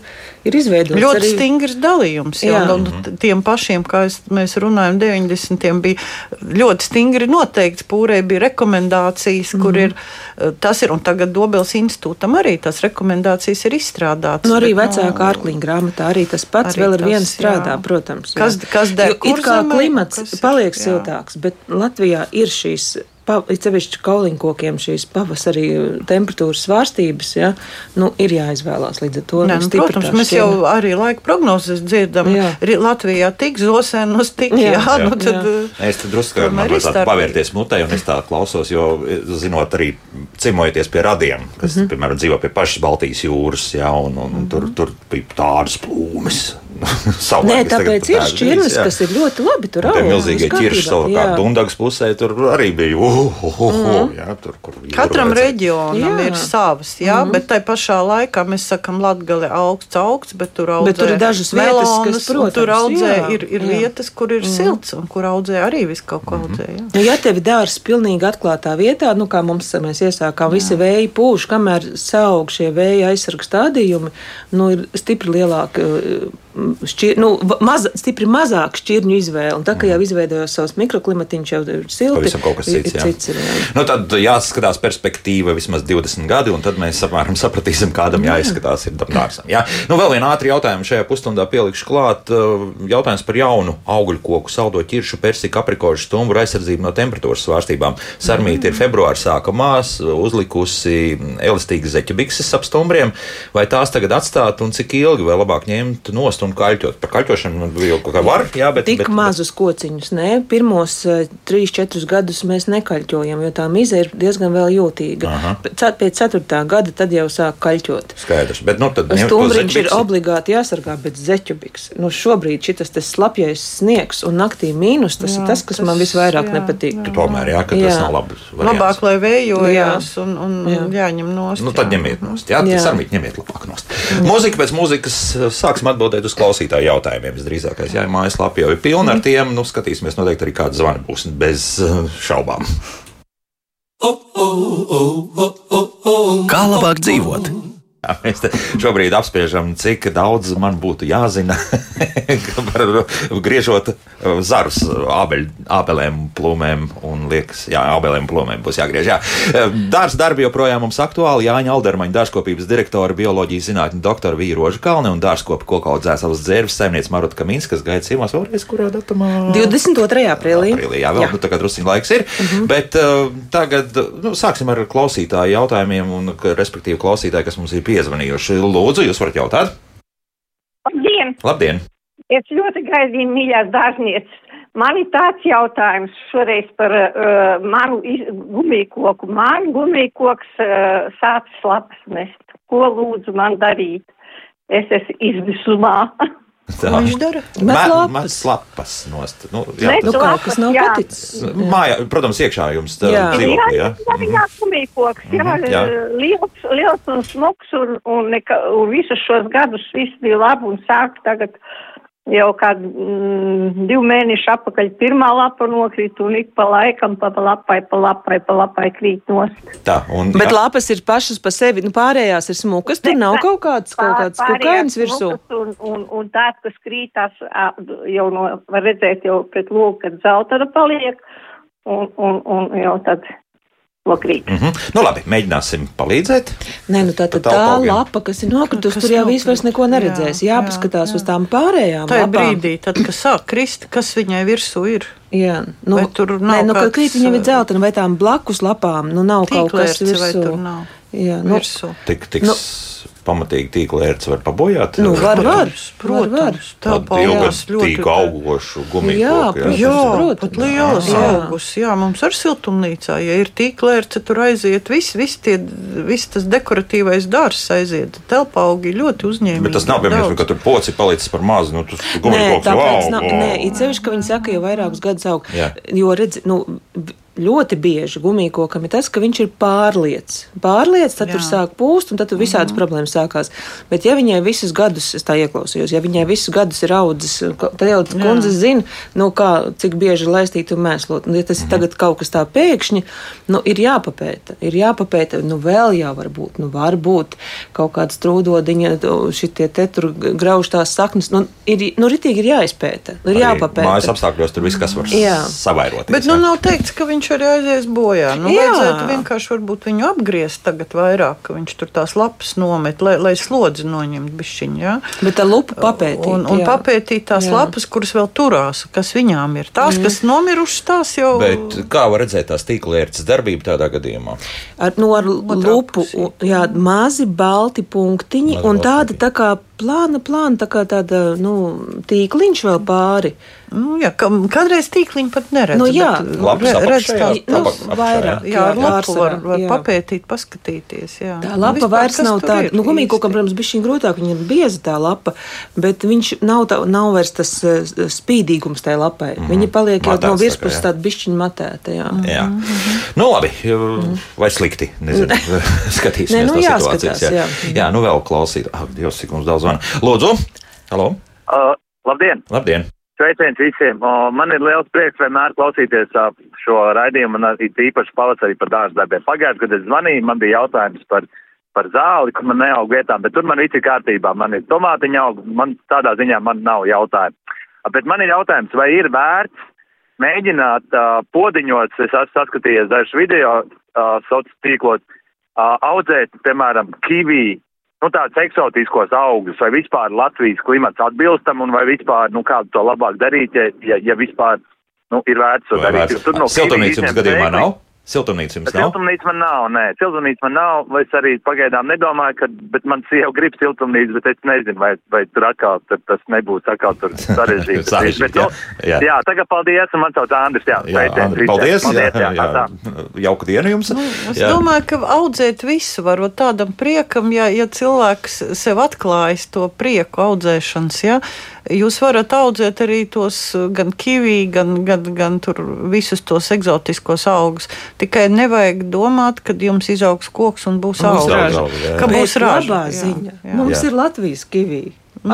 ir izveidotas. Ļoti arī... stingrs dalījums. Jā. Jā. Un tiem pašiem, kā es, mēs runājam, 90. bija ļoti stingri noteikts. Pūrē bija rekomendācijas, kur mm. ir tas ir, un tagad Dobels institūtam arī tās rekomendācijas ir izstrādātas. Nu, arī bet, vecāka no, ārklīņa Ķīņa grāmatā arī tas pats arī vēl ar vienu strādā, jā. protams. Jā. Kas, kas der, jo, ir kā klimats kas, paliek jā. siltāks, bet Latvijā ir šīs sevišķi kauliņkokiem šīs pavasarī temperatūras svārstības, ja, nu, ir jāizvēlās līdz ar to. Nē, nu, protams, mēs jau arī laika prognozes dzirdam. Jā. Latvijā tik zosēnos, tik jā. jā, jā. Nu, tad, jā. Es tad drusku pavērties mutē, un es tā klausos, jo, zinot arī cimojoties pie radiem, kas, mm -hmm. piemēram, dzīvo pie pašas Baltijas jūras, jā, un, un, un mm -hmm. tur, tur bija tādas plūmes [LAUGHS] Nē, tāpēc ir šķirnes, kas ir ļoti labi. Tur arī milzīgie ķirši savukārt. Dundagas pusē tur arī bija. Uh, uh, uh, mm. jā, tur, Katram reģionam jā. ir savs, jā, mm. bet tai pašā laikā mēs sakam Latgali augsts, augsts, bet tur audzē bet tur ir dažas vietas, kas, protams, tur audzē jā, ir, ir jā. vietas, kur ir mm. silts un kur audzē arī viss kaut ko mhm. audzē. Jā. Nu, ja tevi dārs pilnīgi atklātā vietā, nu kā mums mēs iesākām, visi vēji pūš, kamēr saug šie vēja aizsarga stādījumi, nu ir stipri lielāka šķir, nu, maz, stipri mazāk šķirņu izvēle. Un tā kā jau izveidojos savus mikroklimatiņus, jau ir silti. Pavisam kaut kas cits. Jā. cits ir, jā. Nu, tad jāskatās perspektīva vismaz 20 gadi, un tad mēs apmēram sapratīsim, kādam jāizskatās ir dārzam. Jā. Nu, vēl viena ātra jautājuma šajā pusstundā pielikšu klāt. Uh, jautājums par jaunu augļu koku, saldo ķiršu, persika, aprikošu stumbru aizsardzību no temperatūras svārstībām. Sarmīti mm. ir februāra sākumās uzlikusi elastīgas zeķu bikses ap stumbriem. Vai tās tagad atstāt un cik ilgi vai labāk ņemt nost un kaļķot. Par kaļķošanu jau kaut kā var, jā, bet. Tik bet, mazus kociņus, nē, pirmos eh, 3-4 gadus mēs nekaļķojam, jo tā mize ir diezgan vēl jūtīga. Aha. Pēc 4. gada tad jau sāk kaļķot. Skaidrs, bet nu tad. Stumbriņš ir obligāti jāsargā, bet zeķubiks. Nu, šobrīd šis slapjais sniegs un naktī mīnus, tas jā, ir tas, kas tas, man visvairāk jā, nepatīk. Jā. Tomēr, jā, ka jā. tas nav labs. Variants. Labāk, lai vējojās jā. un, un jā. jāņem nost. Nu, tad ņemiet nost. Jā, tas arī ņemiet labāk nost. Mūzika pēc mūzikas sāksim atbildēt uz klausītāju jautājumiem. Visdrīzākais, jā, mājaslapā jau ir pilna ar tiem. Nu, skatīsimies, noteikti arī kāda zvana būs bez uh, šaubām. Kā labāk dzīvot? Mēs šobrīd apspriežam, cik daudz man būtu jāzina [LAUGHS] par griežot zarus ābeļ, ābelēm, plūmēm un liekas, jā, ābelēm, plūmēm būs jāgriež. Jā. Dārs darbi joprojām mums aktuāli. Jāņa Aldermaņa dārzkopības direktora, bioloģijas zinātņu doktora Vīroža Kalne un dārzkopa koka audzēsavas dzērves saimniece Maruta Kamins, kas gaida ciemos vēlreiz, kurā datumā? 22. aprīlī. aprīlī jā, vēl jā. Nu, tagad drusciņ laiks ir. Mhm. -huh. Bet uh, tagad nu, sāksim ar klausītāju jautājumiem un, respektīvi, klausītāji, kas mums ir piezvanījuši. Lūdzu, jūs varat jautāt? Labdien! Labdien. Es ļoti gaidīju, mīļās dārznieces. Man ir tāds jautājums šoreiz par uh, manu gumijkoku. Man gumijkoks uh, sācis lapas nest. Ko lūdzu man darīt? Es esmu izmisumā. [LAUGHS] [LAUGHS] Tā. Ko viņš dara? Met lapas nost. Nu, jā, nu, kaut kas nav jā. paticis. Mājā, protams, iekšā jums dzīvoklī, jā. Jā, jā, kumīkoks, jā, mm -hmm, jā. Liels, liels un smuks un, un, neka, un visus šos gadus viss bija labi un sāk tagad jau kādu mm, divu mēnešu apakaļ pirmā lapa nokrīt un ik pa laikam pa lapai, pa lapai, pa lapai krīt nost. Tā, un, Bet jā. lapas ir pašas pa sevi, nu pārējās ir smukas, tur nav kaut kāds, kaut kāds kukainis virsū. Un, un, un tāds, kas krītās, jau no, var redzēt jau pret lūku, kad zeltara paliek, un, un, un jau tad nokrīt. Mm -hmm. Nu, labi, mēģināsim palīdzēt. Nē, nu tā, tā, tā lapa, kas ir nokritusi, tur jau vairs neko neredzēs. Jā, Jāpaskatās jā, jā. uz tām pārējām. Tā brīdī, tad, kad sāk krist, kas viņai virsū ir. Jā, nu, vai tur nav. Nē, nu, kad krīt viņam ir dzeltena vai tām blakus lapām, nu nav kaut kas virsū. Jā, nu, virsū. Tik, tiks... Nu, pamatīgi tīkla ērts var pabojāt. Nu, var, var, protams. Tā ilgas tīka augošu gumiju. Jā, jā, jā protams, pat lielas augus. Jā, mums ar siltumnīcā, ja ir tīkla ērts, tur aiziet viss, viss, tie, viss tas dekoratīvais dārs aiziet. Telpa augi ļoti uzņēmīgi. Bet tas nav, piemēram, ka tur poci palicis par mazu, nu, tas gumiju koks, wow! Nav, nē, it sevišķi, ka viņi saka, jau vairākus gadus aug. Jā. Jo, redz, nu, ļoti bieži gumijkokam ir tas, ka viņš ir pārliets. Pārliets, tad Jā. tur sāk pūst, un tad tur visādas mm -hmm. problēmas sākās. Bet, ja viņai visus gadus, es tā ieklausījos, ja viņai visus gadus ir audzis, tad jau kundze zina, nu, kā, cik bieži laistīt un mēslot. Un, ja tas mm -hmm. ir tagad kaut kas tā pēkšņi, nu, ir jāpapēta. Ir jāpapēta, nu, vēl jau var būt, nu, var būt kaut kāda strūdodiņa, šitie te tur grauž tās saknes. Nu, ir, nu, ritīgi ir jāizpēta, ir Arī jāpapēta. Mājas apstākļos tur viss, kas var savairot. Bet, nu, nav teikts, ka viņš viņš arī aizies bojā. Nu, Jā. vajadzētu vienkārši varbūt viņu apgriezt tagad vairāk, ka viņš tur tās lapas nomet, lai, lai slodzi noņemt bišķiņu. Ja? Bet tā lupa papētīt. Un, un jā. papētīt tās Jā. lapas, kuras vēl turās, kas viņām ir. Tās, mm. kas nomirušas, tās jau Bet kā var redzēt tās tīklierces darbību tādā gadījumā? Ar, nu, ar lupu, pusī. un- jā, mazi balti punktiņi, Mazi un tāda tā kā plāna, plāna, tā kā tāda, nu, tīkliņš vēl pāri. Nu, jā, kādreiz tīkliņi pat neredz. Nu, jā. re- redz tās- Nu, vairāk. Jā, ar lapu var, var jā. papētīt, paskatīties. Jā. Tā lapa vispār, vairs nav tāda, nu, gumijkokam, protams, bija šī grūtāk, viņa ir bieza tā lapa, bet viņš nav, tā, nav vairs tas eh, spīdīgums tajā lapai. Mm -hmm. Viņa paliek jau no tā kā, virspuses tāda bišķiņa matēta, jā. Jā. Nu, labi, vai slikti? Nezinu, [LAUGHS] skatīsimies Nē, nu, jāskatās. Jā. jā. nu vēl klausīt. Ak, Dievs, cik mums daudz zvana. Lūdzu! Halo! Uh, labdien! Labdien! Sveiciens visiem! Uh, man ir liels prieks vienmēr klausīties uh, šo raidījumu, un arī īpaši pavasarī par dārza darbiem. Pagājušajā gadā es zvanīju, man bija jautājums par, par zāli, kur man neaug vietām, bet tur man viss ir kārtībā. Man ir tomātiņa aug, man tādā ziņā man nav jautājumu. Bet man ir jautājums, vai ir vērts mēģināt uh, podiņos, es esmu saskatījies dažus video uh, sociālos tīklos, uh, audzēt, piemēram, kivī, nu, tādus eksotiskos augus, vai vispār Latvijas klimats atbilstam, un vai vispār, nu, kādu to labāk darīt, ja, ja, ja vispār, nu, ir vērts to darīt. izņemt gadījumā nav? Siltumnīca jums nav? Siltumnīca man nav, nē, siltumnīca man nav, vai es arī pagaidām nedomāju, ka, bet man sieva grib siltumnīcu, bet es nezinu, vai, vai tur atkal tur tas nebūs atkal tur. [LAUGHS] Sarežģīti, Bet, nu, jā, jā. jā, tagad paldies, un man sauc Andris, jā. Jā, Andri, paldies! paldies jā, jā, jā, jā. Jauka diena jums! Nu, Es Jā. domāju, ka audzēt visu var būt tādam priekam, ja, ja cilvēks sev atklājas to prieku audzēšanas. Ja, jūs varat audzēt arī tos uh, gan kivī, gan, gan, gan tur visus tos eksotiskos augus. Tikai nevajag domāt, ka jums izaugs koks un būs augs. jā. Ka būs raža. labā jā, ziņa. jā. Mums Jā. ir Latvijas kivī.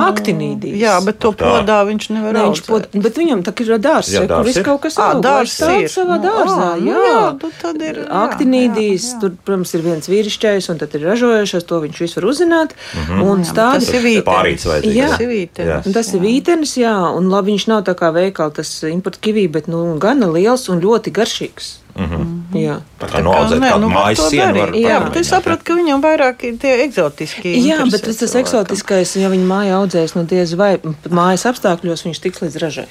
Aktinīdijas. Jā, bet to podā viņš nevar Nē, viņš pot, bet viņam tā ir dārsts, Jā, ja, kur ir. kaut kas lai stāv ir. savā dārzā. nu jā, jā, nu tad ir, jā, Aktinīdijas, jā, jā. tur, protams, ir viens vīrišķais, un tad ir ražojušais, to viņš visu var uzzināt. Un tas stāda, ir vītenis. Jā. Tas ir vītenis. Jā. Un tas ir vītenis, jā, un labi, viņš nav tā kā veikala tas importa kivī, bet nu, gana liels un ļoti garšīgs. Mm -hmm. Jā. Tā kā noaudzēt Nē, kādu nu, mājas to sienu var. Jā, bet es sapratu, ka viņam vairāk ir tie eksotiski. Jā, bet tas, tas eksotiskais, ja viņa māja audzēs, nu diez vai mājas apstākļos viņš tiks līdz ražai.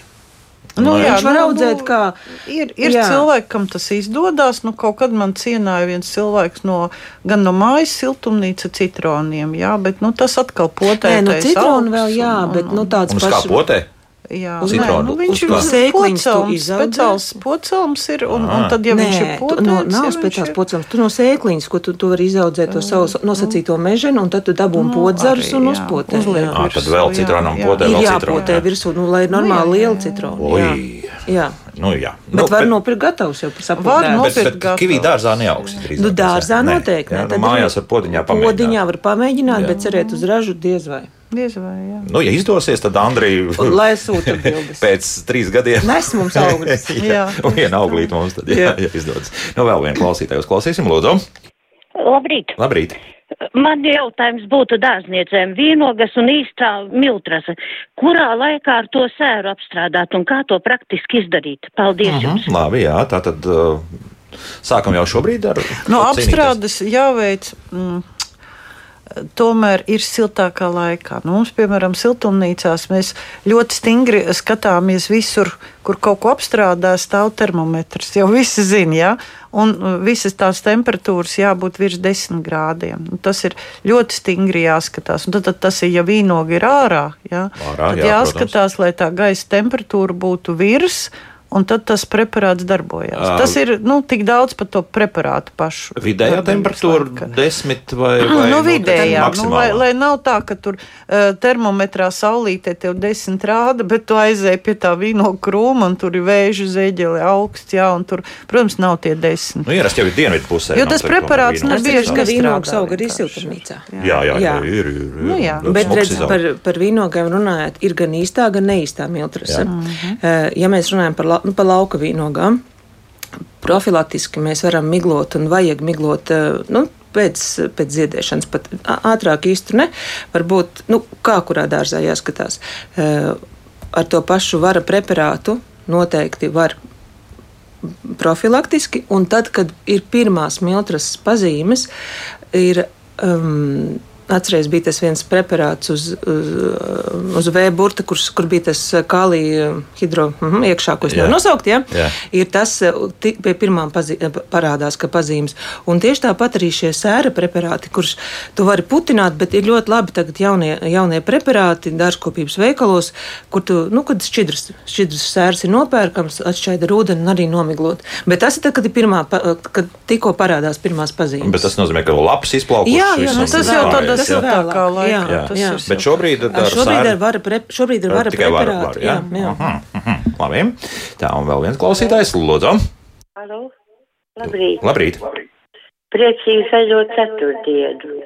Nu, jā, Viņš var audzēt kā- Ir, ir Jā. cilvēki, kam tas izdodas. Nu, kaut kad man cienāja viens cilvēks no, gan no mājas siltumnīca citroniem, jā, bet nu, tas atkal potē. Nē, nu citronu vēl jā, bet nu tāds Un uz kā potē? Jā, Uz nē, citronu, nu, viņš ir pocels, izaudzē? speciāls pocels ir, un, un tad, ja viņš ir Nē, potēts, no, ja nav viņš speciāls ir- pocams. Tu no sēkliņas, ko tu, tu vari izaudzēt to savu nosacīto meženu, un tad tu dabū Nu, podzarus arī, un jā, uzpotē. jā. Ā, tad vēl virsū, citronam potē, vēl citronu, jāpotē jā. virsū, nu, lai ir Nu, normāli jā, liela citrona. Oi! Jā. jā. Nu, jā. Bet nu, var nopirkt gatavus jau par Var sapņu. nopirkt. Bet, bet gatavs. kivī dārzā neaugs. Nu, dārzā noteikti. Nu, mājās ar podiņā pamēģināt. Podiņā var pamēģināt, bet cerēt uz ražu diez vai. Diez vai, jā. Nu, ja izdosies, tad Andrija Lai sūta bildes. [LAUGHS] pēc trīs gadiem. Nes mums augļus. [LAUGHS] jā, Jā. viena auglīte mums tad jā, jā, izdodas. Nu, vēl vienu klausītāju uzklausīsim, lūdzu. Labrīt! Labrīt! Man jautājums būtu dārzniecēm vīnogas un īstā miltrasa. Kurā laikā ar to sēru apstrādāt un kā to praktiski izdarīt? Paldies jums! Mhm, labi, jā, tā tad uh, sākam jau šobrīd ar Nu, cīnīties. apstrādes jāveic. Mm, Tomēr ir siltākā laikā. Nu, mums, piemēram, siltumnīcās mēs ļoti stingri skatāmies visur, kur kaut ko apstrādā, stāv termometrs. Jau visi zina, ja? un uh, visas tās temperatūras jābūt virs 10 grādiem. Nu, tas ir ļoti stingri jāskatās. Un tad, tad tas ir, ja vīnogi ir ārā, ja? Ārā, tad jā, jāskatās, lai tā gaisa temperatūra būtu virs. Un tad tas preparāts darbojās. Ā. Tas ir nu, tik daudz par to preparātu pašu. Vidējā temperatūra laika. 10 vai, [CLEARS THROAT] vai Nu, vidējā, nu, lai, lai nav tā, ka tur uh, termometrā saulītē tev desmit rāda, bet tu aizēji pie tā vīno krūma un tur ir vēža zeķeli augsts, jā, un tur, protams, nav tie desmit. Nu, ierasti jau ir dienvidu pusē. Jo tas preparāts nav bieži ka vīnogs aug arī siltumnīcā. Jā, jā, jā, ir. ir, ir Nu, jā. Bet redz, par, par vīnogiem runājot, ir gan īstā, gan neīstā miltrasa. Uh, ja mēs runājam par, nu, par lauka vīnogām, profilaktiski mēs varam miglot un vajag miglot. uh, Nu, Pēc, pēc ziedēšanas pat ātrāk īsti ne. Varbūt, nu, kā kurā dārzā jāskatās. Uh, ar to pašu vara preparātu noteikti var profilaktiski, un tad, kad ir pirmās miltras pazīmes, ir. Um, Atcerieties, bija tas viens preparāts uz, uz, uz V-burta, kur, kur bija tas kālija hidro mm, iekšā, ko es nevaru nosaukt. Ja? Jā. Ir tas pie pirmām pazī, parādās, ka pazīmes. Un tieši tāpat arī šie sēra preparāti, kurus tu vari putināt, bet ir ļoti labi tagad jaunie, jaunie preparāti dārzkopības veikalos, kur tu, nu, kad šķidrs, šķidrs sērs ir nopērkams, atšķaida ar ūdeni un arī nomiglot. Bet tas ir tad, kad ir pirmā, kad tikko parādās pirmās pazīmes. Bet tas nozīmē, ka lapas izplaukušas. Jā, jā, nu, tas jau tādā tas ir tā laika. Jā, jā. jā. Ir bet šobrīd ar šobrīd ir vara, pre, šobrīd ir vara vara, jā. jā. Uh uh -huh. Labi. Tā, un vēl viens klausītājs, Lūdzu. Halo. Labrīt. Labrīt. Priecīgi ceļot ceturtdienu.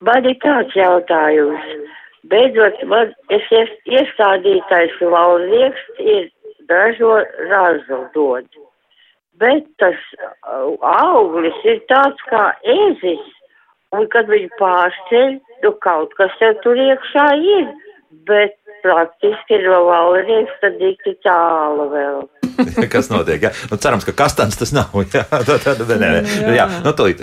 Man ir tāds jautājums. Beidzot, man es iestādītais laulnieks ir dažo ražu dod. Bet tas auglis ir tāds kā ēzis Un kad viņi pārceļ, nu kaut kas jau tur iekšā ir, bet praktiski no valnieks tad dikti tālu vēl. [LAUGHS] kas notiek? Jā? Nu, cerams, ka kastans tas nav. [LAUGHS] Jā, tā, tā, tā, nē, nē. Jā. Jā, nu, tūlīt,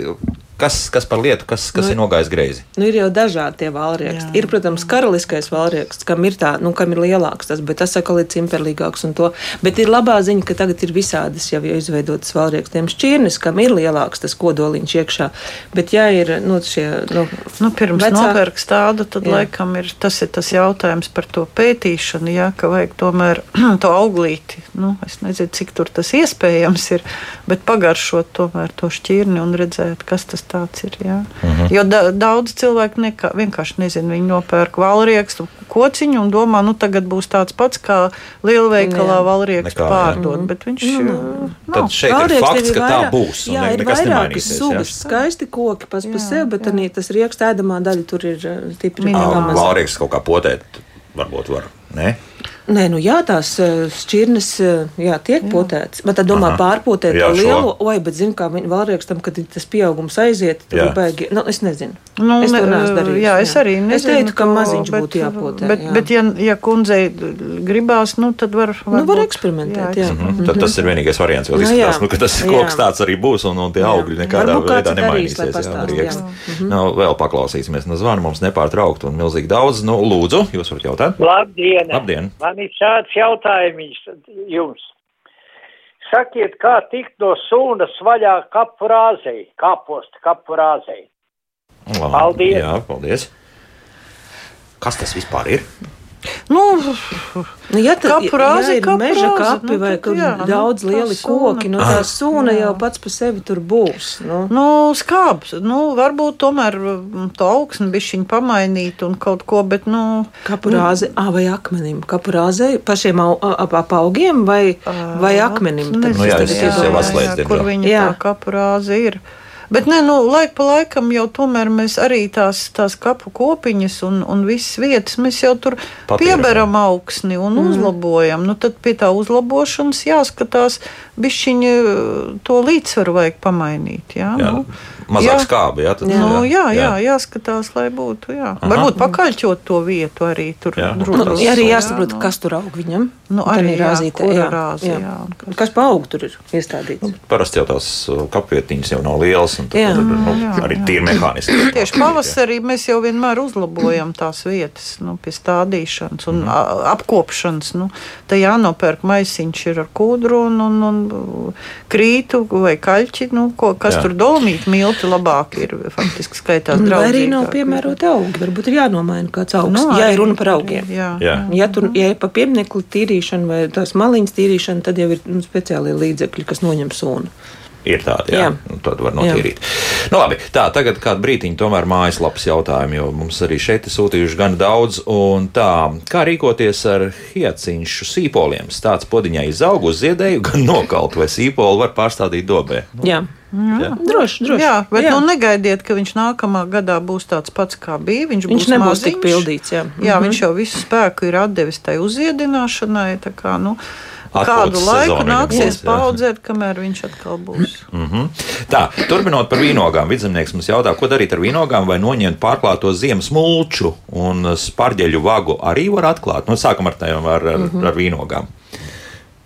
kas, kas par lietu, kas, kas nu, ir nogājis greizi? Nu, ir jau dažādi tie valrieksti. Ir, protams, karaliskais valrieksts, kam ir tā, nu, kam ir lielāks tas, bet tas atkal ir cimperlīgāks un to. Bet ir labā ziņa, ka tagad ir visādas jau izveidotas valriekstiem šķirnes, kam ir lielāks tas kodoliņš iekšā. Bet, ja ir, nu, šie, nu, nu pirms vecā... nopērks tādu, tad jā. laikam ir tas, ir tas jautājums par to pētīšanu, jā, ka vajag tomēr [CLEARS THROAT] to auglīti. Nu, es nezinu, cik tur tas iespējams ir, bet pagaršot tomēr to šķirni un redzēt, kas tas tāds ir. Jā. Uh mhm. -huh. Jo da, daudz cilvēku nekā, vienkārši nezina. Viņi nopērk valriekstu kociņu un domā, nu tagad būs tāds pats kā lielveikalā valriekstu pārdot. Mm -hmm. Bet viņš mm -hmm. Tad šeit Valrieksti ir fakts, ir ka tā būs. Jā, ne, ir vairākas sugas, skaisti koki pats par sevi, bet arī tas rieksta ēdamā daļa tur ir stipri. Valrieksts kaut kā potēt varbūt var. Ne? Nē, nu jā, tās eh, šķirnes eh, jā, tiek jā. potētas. Bet tad domā Aha. pārpotēt jā, to lielo, oi, bet zinu, kā viņi valriekstam, kad tas pieaugums aiziet, tad baigi. Nu, es nezinu. Nu, es to neesmu darījis. Jā, es arī nezinu. Es teiktu, ka maziņš bet, būtu jāpotē. Bet, jā. bet ja, ja kundzei gribās, nu tad var. var nu, var eksperimentēt, jā. jā. Mm -hmm. Tad tas ir vienīgais variants, vēl izskatās, nu, ka tas koks tāds arī būs un, un tie augļi nekādā veidā nemainīsies. Jā, riekst. Nu, vēl paklausīsimies no zvana, mums nepārtraukt un milzīgi daudz. Nu, lūdzu, jūs varat jautāt? Labdien! Labdien! Man ir šāds jautājums jums. Sakiet, kā tikt no sūnas vaļā kapurāzei, kāposta kapurāzei? Paldies! Jā, paldies! Kas tas vispār ir? Nu, nu, ja tā ja ir kapu meža kapi nu, vai tad, jā, nu, daudz nu, lieli koki, nu tā sūna jau pats par sevi tur būs. Nu, nu skāps, nu, varbūt tomēr mm, to augsni bišķiņu pamainīt un kaut ko, bet, nu. Kapurāze, nu, ah, vai akmenim? Kapurāze pašiem au, ap, ap augiem vai, vai akmenim? Tad, nu, jā, jā, jā, jā, jā, kur viņa jā. tā kapurāze ir. Bet ne, nu, laik pa laikam jau tomēr mēs arī tās, tās kapu kopiņas un, un visas vietas mēs jau tur Papīram. pieberam augsni un mm. uzlabojam. Nu, tad pie tā uzlabošanas jāskatās, bišķiņi to līdzsvaru vajag pamainīt. Jā, jā. Nu, mazāk skābi. Jā, tad, jā. Nu, jā, jā, jā, jāskatās, lai būtu. Jā. Aha. Varbūt pakaļķot to vietu arī tur. Jā. Nu, jā, arī jāsaprot, jā, nu. kas tur aug viņam. Nu, arī rāzīte, jā, rāzi, jā. Jā. Kas pa augu tur ir iestādīts? Nu, parasti jau tās uh, kapietiņas jau nav lielas, un tad, jā. tad, nu, jā, arī tīri mehāniski. Tieši pavasarī mēs jau vienmēr uzlabojam tās vietas nu, pie stādīšanas un mm. apkopšanas. Nu, tā jānopērk maisiņš ir ar kūdru un, un, un krītu vai kaļķi, nu, ko, kas jā. tur dolmīt milti ļoti labāk ir faktiski skaitās. Vai arī nav piemēroti augi? Varbūt ir jānomaina kāds augs, no, nu, ja ir runa par augiem. Jā, jā. Ja tur ja ir pa pieminiektu tīrīšanu vai tās maliņas tīrīšanu, tad jau ir nu, speciāli līdzekļi, kas noņem sunu. Ir tādi, jā, jā. Nu, tad var notīrīt. Jā. Nu, labi, tā, tagad kādu brīdiņu tomēr mājaslapas jautājumu, jo mums arī šeit ir sūtījuši gan daudz. Un tā, kā rīkoties ar hiacinšu sīpoliem? Tāds podiņā izaug uz ziedēju, gan nokalt, vai sīpoli var pārstādīt dobē? Jā. Jā. Droši, droši. Jā, bet jā. Nu, negaidiet, ka viņš nākamā gadā būs tāds pats, kā bija. Viņš, viņš nebūs maziņš. tik pildīts. Jā, jā mhm. viņš jau visu spēku ir atdevis tai uzziedināšanai. Kā, nu, Kādu laiku nāksies paudzēt, kamēr viņš atkal būs. Mm -hmm. Tā, turpinot par vīnogām, vidzemnieks mums jautā, ko darīt ar vīnogām, vai noņemt pārklāto ziemas mulču un spārģeļu vagu arī var atklāt. Nu, sākam ar tādiem ar, ar, mm -hmm. ar vīnogām.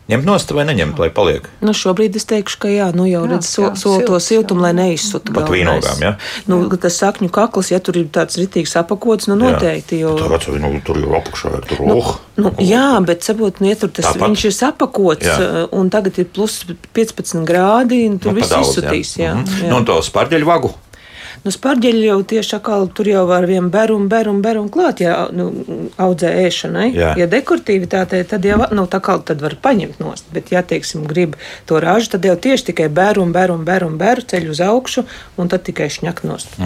Ņemt nost vai neņemt, lai paliek? Nu, šobrīd es teikšu, ka jā, nu jau Jā, redz so, jā, so, to siltumu, jā. lai neizsuta. Pat vīnogām, jā? Nu, tas sakņu kakls, ja tur ir tāds ritīgs apakots, nu noteikti. Jo, Tur, atsau, nu, tur jau apakšā ir tur Nu, oh, nu, jā, bet saprot, nu, ja tur tas, Tāpat. viņš ir sapakots, Jā. uh, un tagad ir plus 15 grādi, un tur nu, viss daudz, izsutīs. Jā, Mhm. jā. Nu, un to spārģeļu vagu. Nu, spārģeļi jau tieši atkal tur jau var vien beru un beru un beru un klāt, ja nu, audzē ēšanai. Jā. Ja dekoratīvitātei, tad jau nu, tā kā tad var paņemt nost. Bet, ja, teiksim, grib to ražu, tad jau tieši tikai beru un beru un beru un beru ceļ uz augšu, un tad tikai šņakt nost.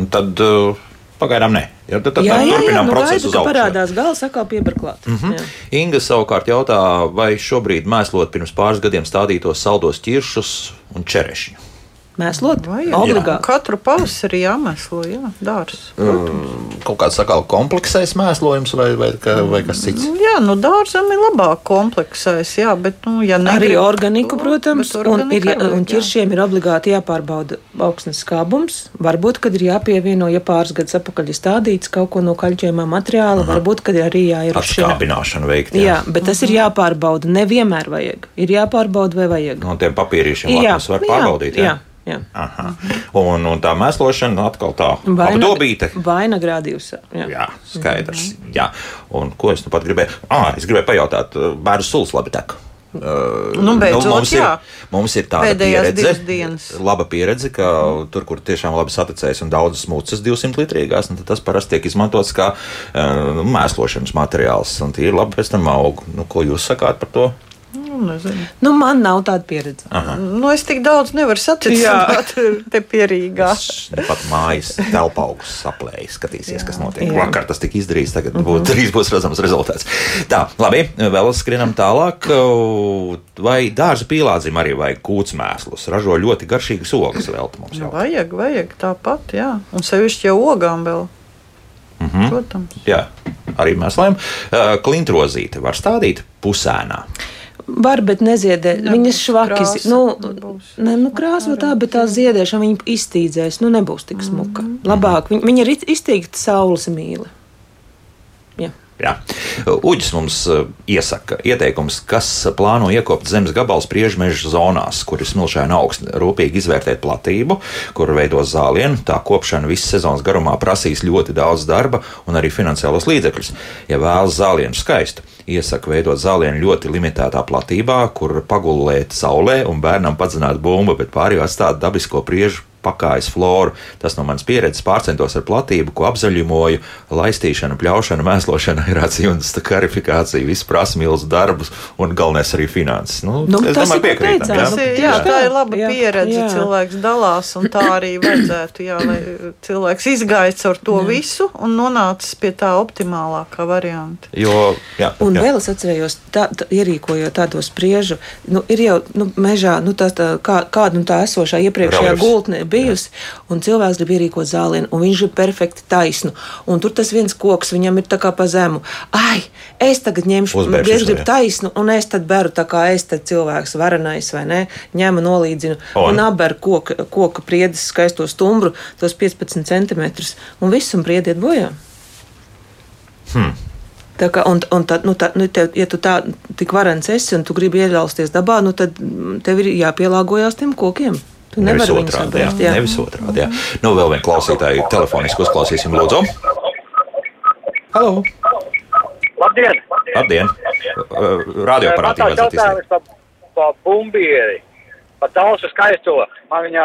Un tad uh, pagaidām nē. Ja, tad, tad jā, jā, jā, nu, uz ka parādās gals, atkal piebarklāt. Mm -hmm. Inga savukārt jautā, vai šobrīd mēslot pirms pāris gadiem stādītos saldos ķiršus un čerešņu. Mēslot, obligāti. Katru pavasarī jāmēslo, jā, dārs. Kaut kāds sakāli kompleksais mēslojums vai, vai, vai kas cits. Nu, Jā, nu dārzam ir labāk kompleksais, jā, bet, nu, ja Arī negrib organiku, to, protams, un, ir, jā- un jā. ķiršiem ir obligāti jāpārbauda augsnes skābums. Varbūt, kad ir jāpievieno, ja pāris gadus atpakaļ ir stādīts kaut ko no kaļķējumā materiāla, varbūt, kad arī jāierušina. Atskābināšana veikt. Jā, bet tas ir jāpārbauda. Nevienmēr vajag. Ir jāpārbauda, vai vajag. No tiem papīrīšiem lapus var pārbaudīt. jā, jā. Un, un tā mēslošana atkal tā apdobīta. Vaina grādījus. Jā. Jā, skaidrs. Jā. Un ko es nu pat gribēju? Ah, es gribēju pajautāt, bērnu sulas labi tek. Uh, Nu, beidzot, mums, jā. ir, mums ir tāda pieredze, laba pieredze, ka tur, kur tiešām labi saticējis un daudzas mūcas 200 litrīgās, un tad tas parasti tiek izmantots kā uh, mēslošanas materiāls. Un tie ir labi pēc tam aug. Nu, ko jūs sakāt par to? Nu, nezinu. Nu, man nav tāda pieredze. Nu, es tik daudz nevaru saticināt [LAUGHS] te pierīgā. Pat mājas telpa augsts saplējas, skatīsies, kas notiek. Jā. Vakar tas tika izdarīts, tagad būs, drīz būs redzams rezultāts. Tā, labi, vēl skrienam tālāk. Vai dārza pīlādzim arī vajag kūts mēslus? Ražo ļoti garšīgas ogas vēl mums Nu, jau. vajag, vajag tāpat, jā. Un sevišķi jau ogām vēl. Mhm. Protams. Jā, arī mēsliem. Klintrozīte var stādīt pusēnā. Var, bet neziedē. Nebūs Viņas švaki. krāsa, Nu, nebūs. ne, nu, krāsa tā, bet tā ziedēšana viņa iztīdzēs. Nu, nebūs tik smuka. Mm. Labāk. Viņa, viņa ir iztīgta saules mīla. Jā. Uģis mums uh, iesaka ieteikums, kas plāno iekopt zemes gabalus priežmeža zonās, kur ir smilšaina augsts, rūpīgi izvērtēt platību, kur veidos zālienu. Tā kopšana visas sezonas garumā prasīs ļoti daudz darba un arī finansiālos līdzekļus. Ja vēlas zālienu skaistu, iesaka veidot zālienu ļoti limitētā platībā, kur pagulēt saulē un bērnam padzināt bumbu, bet pārējo atstāt dabisko priežu pakājas floru. Tas no manas pieredzes pārcentos ar platību, ko apzaļumoju, laistīšana, pļaušana, mēslošana, aerācijas, karifikācija, viss prasa milzu darbus un galvenais arī finanses. Nu, Nu, es tas domāju, piekrītam. jā? Tas Nu, ir, tieši jā, tā ir laba Jā, pieredze. jā. Cilvēks dalās, un tā arī vajadzētu. Jā, lai cilvēks izgāja caur to visu un nonācis pie tā optimālākā varianta. Jo, jā, Un jā. vēl es atcerējos, tā, tā, ierīkojot tādu spriežu, nu, ir jau nu, mežā nu, tā, tā, kā, kāda nu, tā esošā iepriekšējā gultne bijusi, un cilvēks grib ierīkot zālienu, un viņš ir perfekti taisnu. Un tur tas viens koks viņam ir tā kā pa zemu. Ai, es tagad ņemšu, Uzbēršu es gribu jā. taisnu, un es tad beru tā kā es tad cilvēks varenais vai ne, ņemu nolīdzinu, Un? un apberu koka, koka priedes skaisto stumbru, tos 15 centimetrus, un viss un priediet bojā. Tā kā, un, un tad, nu, tā, nu, tev, ja tu tā tik varens esi un tu gribi ielausties dabā, nu, tad tev ir jāpielāgojas tiem kokiem. Tu Nevis otrādi, jā. Jā. Nevis otrādi, jā. Nu, vēl vienu klausītāju telefoniski uzklausīsim, lūdzu. Halo! Labdien! Labdien! Radioaparātī Man tāds vajadzētu izteikt. jautājums par, par bumbieri, par tausu skaisto. Man viņa,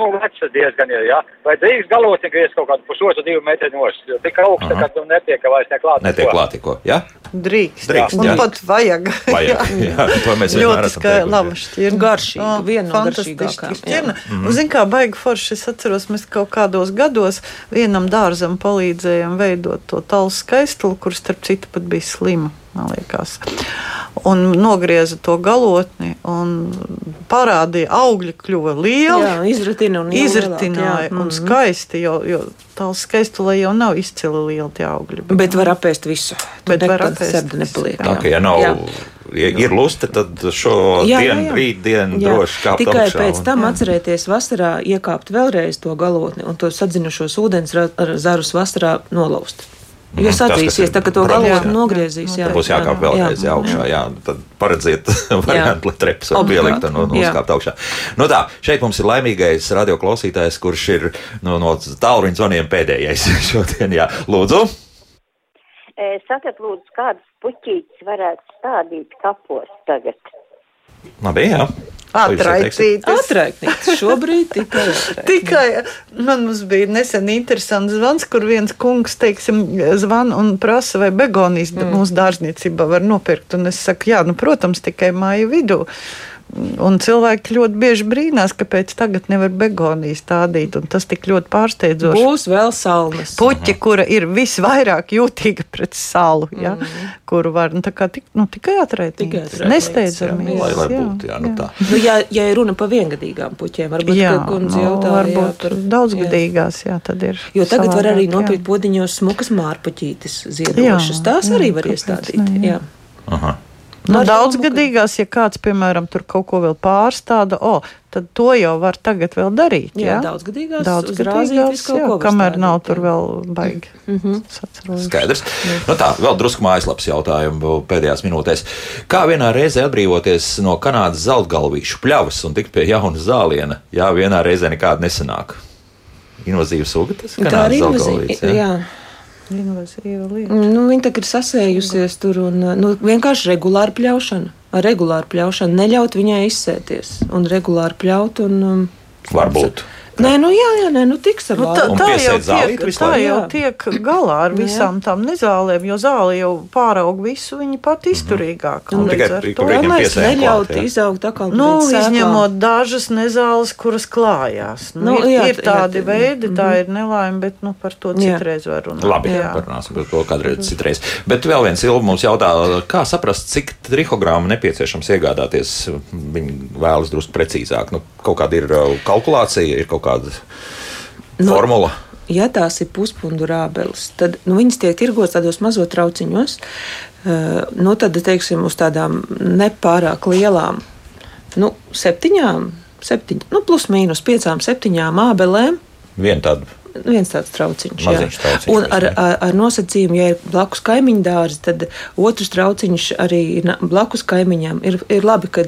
nu, veca diezgan ir, jā. Vai drīkst galotni griezt kaut kādu pusotru, divu metru nos? Jo tik augsta, ka tu netiek vairs neklāt. Netiek klāt tikko, jā? Drīkst. Drīkst, un jā. pat vajag. [LAUGHS] Vajag, jā, to mēs Ļoti teikuši. laba šķirne. Garšīga, Ah, viena no garšīgākām, šķirne. Mhm. Un, zin kā, baigi forši, es atceros, mēs kaut kādos gados vienam dārzam palīdzējām veidot to talu skaistulu, kur starp citu pat bija slima, man liekas. Un nogrieza to galotni un parādīja, augļi kļuva lieli. Jā, izratina un Izritināja un mm. skaisti, jo, jo tālu skaistulē jau nav izcili lieli tie augļi. Bet var apēst visu. Bet Tur var apēst sērga nepaliek. Tā kā ja nav, Jā. ja ir lusta, tad šo Jā, dienu, rītdienu droši kāpt Tikai augšā pēc un- tam atcerieties vasarā iekāpt vēlreiz to galotni un to sadzinušos ūdens zarus vasarā nolaust. Kas sadzīsies, ir tā kā to jā. nogriezīs. Jā, būs jākāp vēlreiz jā, augšā. Jā. Tad paredziet [LAUGHS] variantu, lai trepas var pielikt un, uzkāpt augšā. Nu tā, šeit mums ir laimīgais radioklausītājs, kurš ir no, no tālruņa zvaniem pēdējais [LAUGHS] šodien. Jā. Lūdzu! E, Sakat, lūdzu, kādas puķītes varētu stādīt kapos tagad? Labi, jā. Atraicītas. Atraitnīts šobrīd tikai. Tikai man mums bija nesen interesants zvans, kur viens kungs, teiksim, zvan un prasa, vai begonijas mm. mūsu dārzniecībā var nopirkt. Un es saku, jā, nu, protams, tikai māju vidū. Un cilvēki ļoti bieži brīnās, kāpēc tagad nevar begonijas stādīt. un Tas tik ļoti pārsteidzoši. Būs vēl salnas. Puķi, kura ir visvairāk jūtīga pret salu, ja, kuru var nu, tā kā tik, nu, tikai atraitnīts, Nesteidzami. Jā, lai, lai būtu, jā, nu tā. Nu, ja, ja ir runa par viengadīgām puķiem, varbūt Jā, kundze nu, jautā, varbūt jā, daudzgadīgās, jā, tad ir. Jo tagad var arī savādāk, jā. nopirkt podziņos smukas mārpuķītes ziedošas. Jā, Tās jā, arī var iestādīt. ne, jā. Jā. Aha. Nu, daudzgadīgās, ja kāds, piemēram, tur kaut ko vēl pārstāda, o, tad to jau var tagad vēl darīt. Jā, Jā, daudzgadīgās, daudzgadīgās, jā, kamēr stādīt, nav jā. tur vēl baigi. Mhm. sacerojuši. Skaidrs. Nu tā, vēl drusku mājaslapas jautājumu pēdējās minūtēs. Kā vienā reizē atbrīvoties no Kanādas zeltgalvīšu pļavas un tikt pie jauna zāliena, ja vienā reizē nekāda nesanāk? Invazīva suga tas Tā Kanādas arī ir invazīva. Lieta. Nu, viņa tagad ir sasējusies tur un nu, vienkārši regulāri pļaušana. Ar regulāru pļaušanu neļaut viņai izsēties un regulāri pļaut. Un, um, Varbūt. Nē, nu jā, jā nē, nu tiks ar Nu, tā, tā jau tiek, tā jau Jā. tiek galā ar Jā. visām tām nezālēm, jo zāle jau pāraug visu, viņa pat izturīgāka. Nu, Un tikai līdz ar ik to- neļaut jā. izaugt atkal Nu, izņemot dažas nezāles, kuras klājās. Nu, Nu, ir, jā, ir tādi jā, jā, veidi, tā ir nelaime, bet nu, par to Jā. citreiz var runāt. Labi, jā. parunāsim par to kādreiz citreiz. Bet vēl viens ilgi mums jautā, kā saprast, cik trihogrammu nepieciešams iegādāties. Viņi vēlas drusku precīzāk. Nu, kaut kāda ir uh, kalkulācija, ir kaut kāda Nu, formula. Ja tās ir puspundu rābeles, tad nu, viņas tiek tirgotas tādos mazos trauciņos. Uh, nu, tad, teiksim, uz tādām nepārāk lielām, nu, septiņām, septiņ, nu, plus mīnus piecām, septiņām ābelēm. Viena tāda. Viens tāds trauciņš, trauciņš, un ar, ar, ar nosacījumu, ja ir blakus kaimiņu dārzi, tad otrs trauciņš arī ir blakus kaimiņam. Ir, ir labi, ka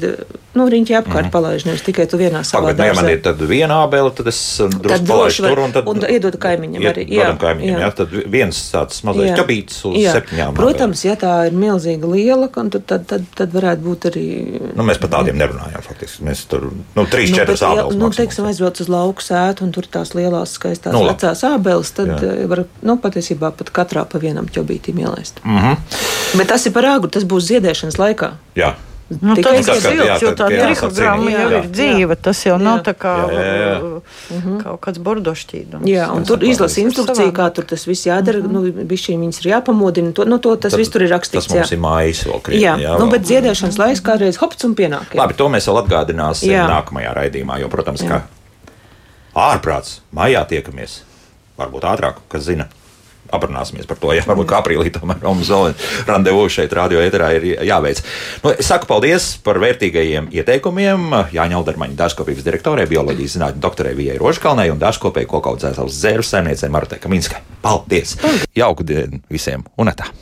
nu, riņķi apkārt mm. palaiž, nevis tikai tu vienā savā Pagaidām, ja man dārzā. ir tad viena ābele, tad es Tad drusku var- tur un tad un iedod kaimiņam iet arī, jā, kaimiņam. Jā. jā. Tad viens tāds mazais ķabīts uz Jā. septiņām. Protams, ja tā ir milzīga liela, tad, tad, tad, tad varētu būt arī. Nu, mēs par tādiem nerunājam faktiski. Mēs tur nu, trīs, Nu, četras ābeles. nu, teiksim, aizbrauc uz lauku sētu, un tur tās lielās, skaistās Nu, nu. Vecās ābeles, tad Jā. eh, var nu, patiesībā pat katrā pa vienam ķobītim ielaist. Mm -hmm. Bet tas ir par āgru, tas būs ziedēšanas laikā. Jā. Nu, Tikai tas ir jā, silts, jo tā jā, trihogramma jā, jau jā. ir dzīva. Tas jau nav Jā. tā kā Jā, jā, jā. uh, kaut kāds bordošķīdums. Jā, un tur izlasa instrukciju, kā tur tas viss jādara. Nu, Bišķiņ viņas ir jāpamodina. To, nu, to, tas Tad viss tur ir rakstīts. Tas mums jā. ir mājas vēl krietni. Jā, jā, nu, bet ziedēšanas laiks kādreiz hops un pienāk. jā. Labi, to mēs vēl atgādināsim Jā. nākamajā raidījumā, jo, protams, ka ārprāts maijā tiekamies. Varbūt ātrāk, kas zina. Aprunāsimies par to, ja varbūt aprīlī tomēr mums vēl randevu šeit, radio eterā, ir jāveic. Nu, es saku paldies par vērtīgajiem ieteikumiem Jāņa Aldermaņa dārzkopības direktorē, bioloģijas zinātņu doktorē Vijai Rožkalnei un dārzkopēju kokaudzētājs zēru saimniecei Martai Kaminskai. Paldies! Jauku dienu visiem un tā!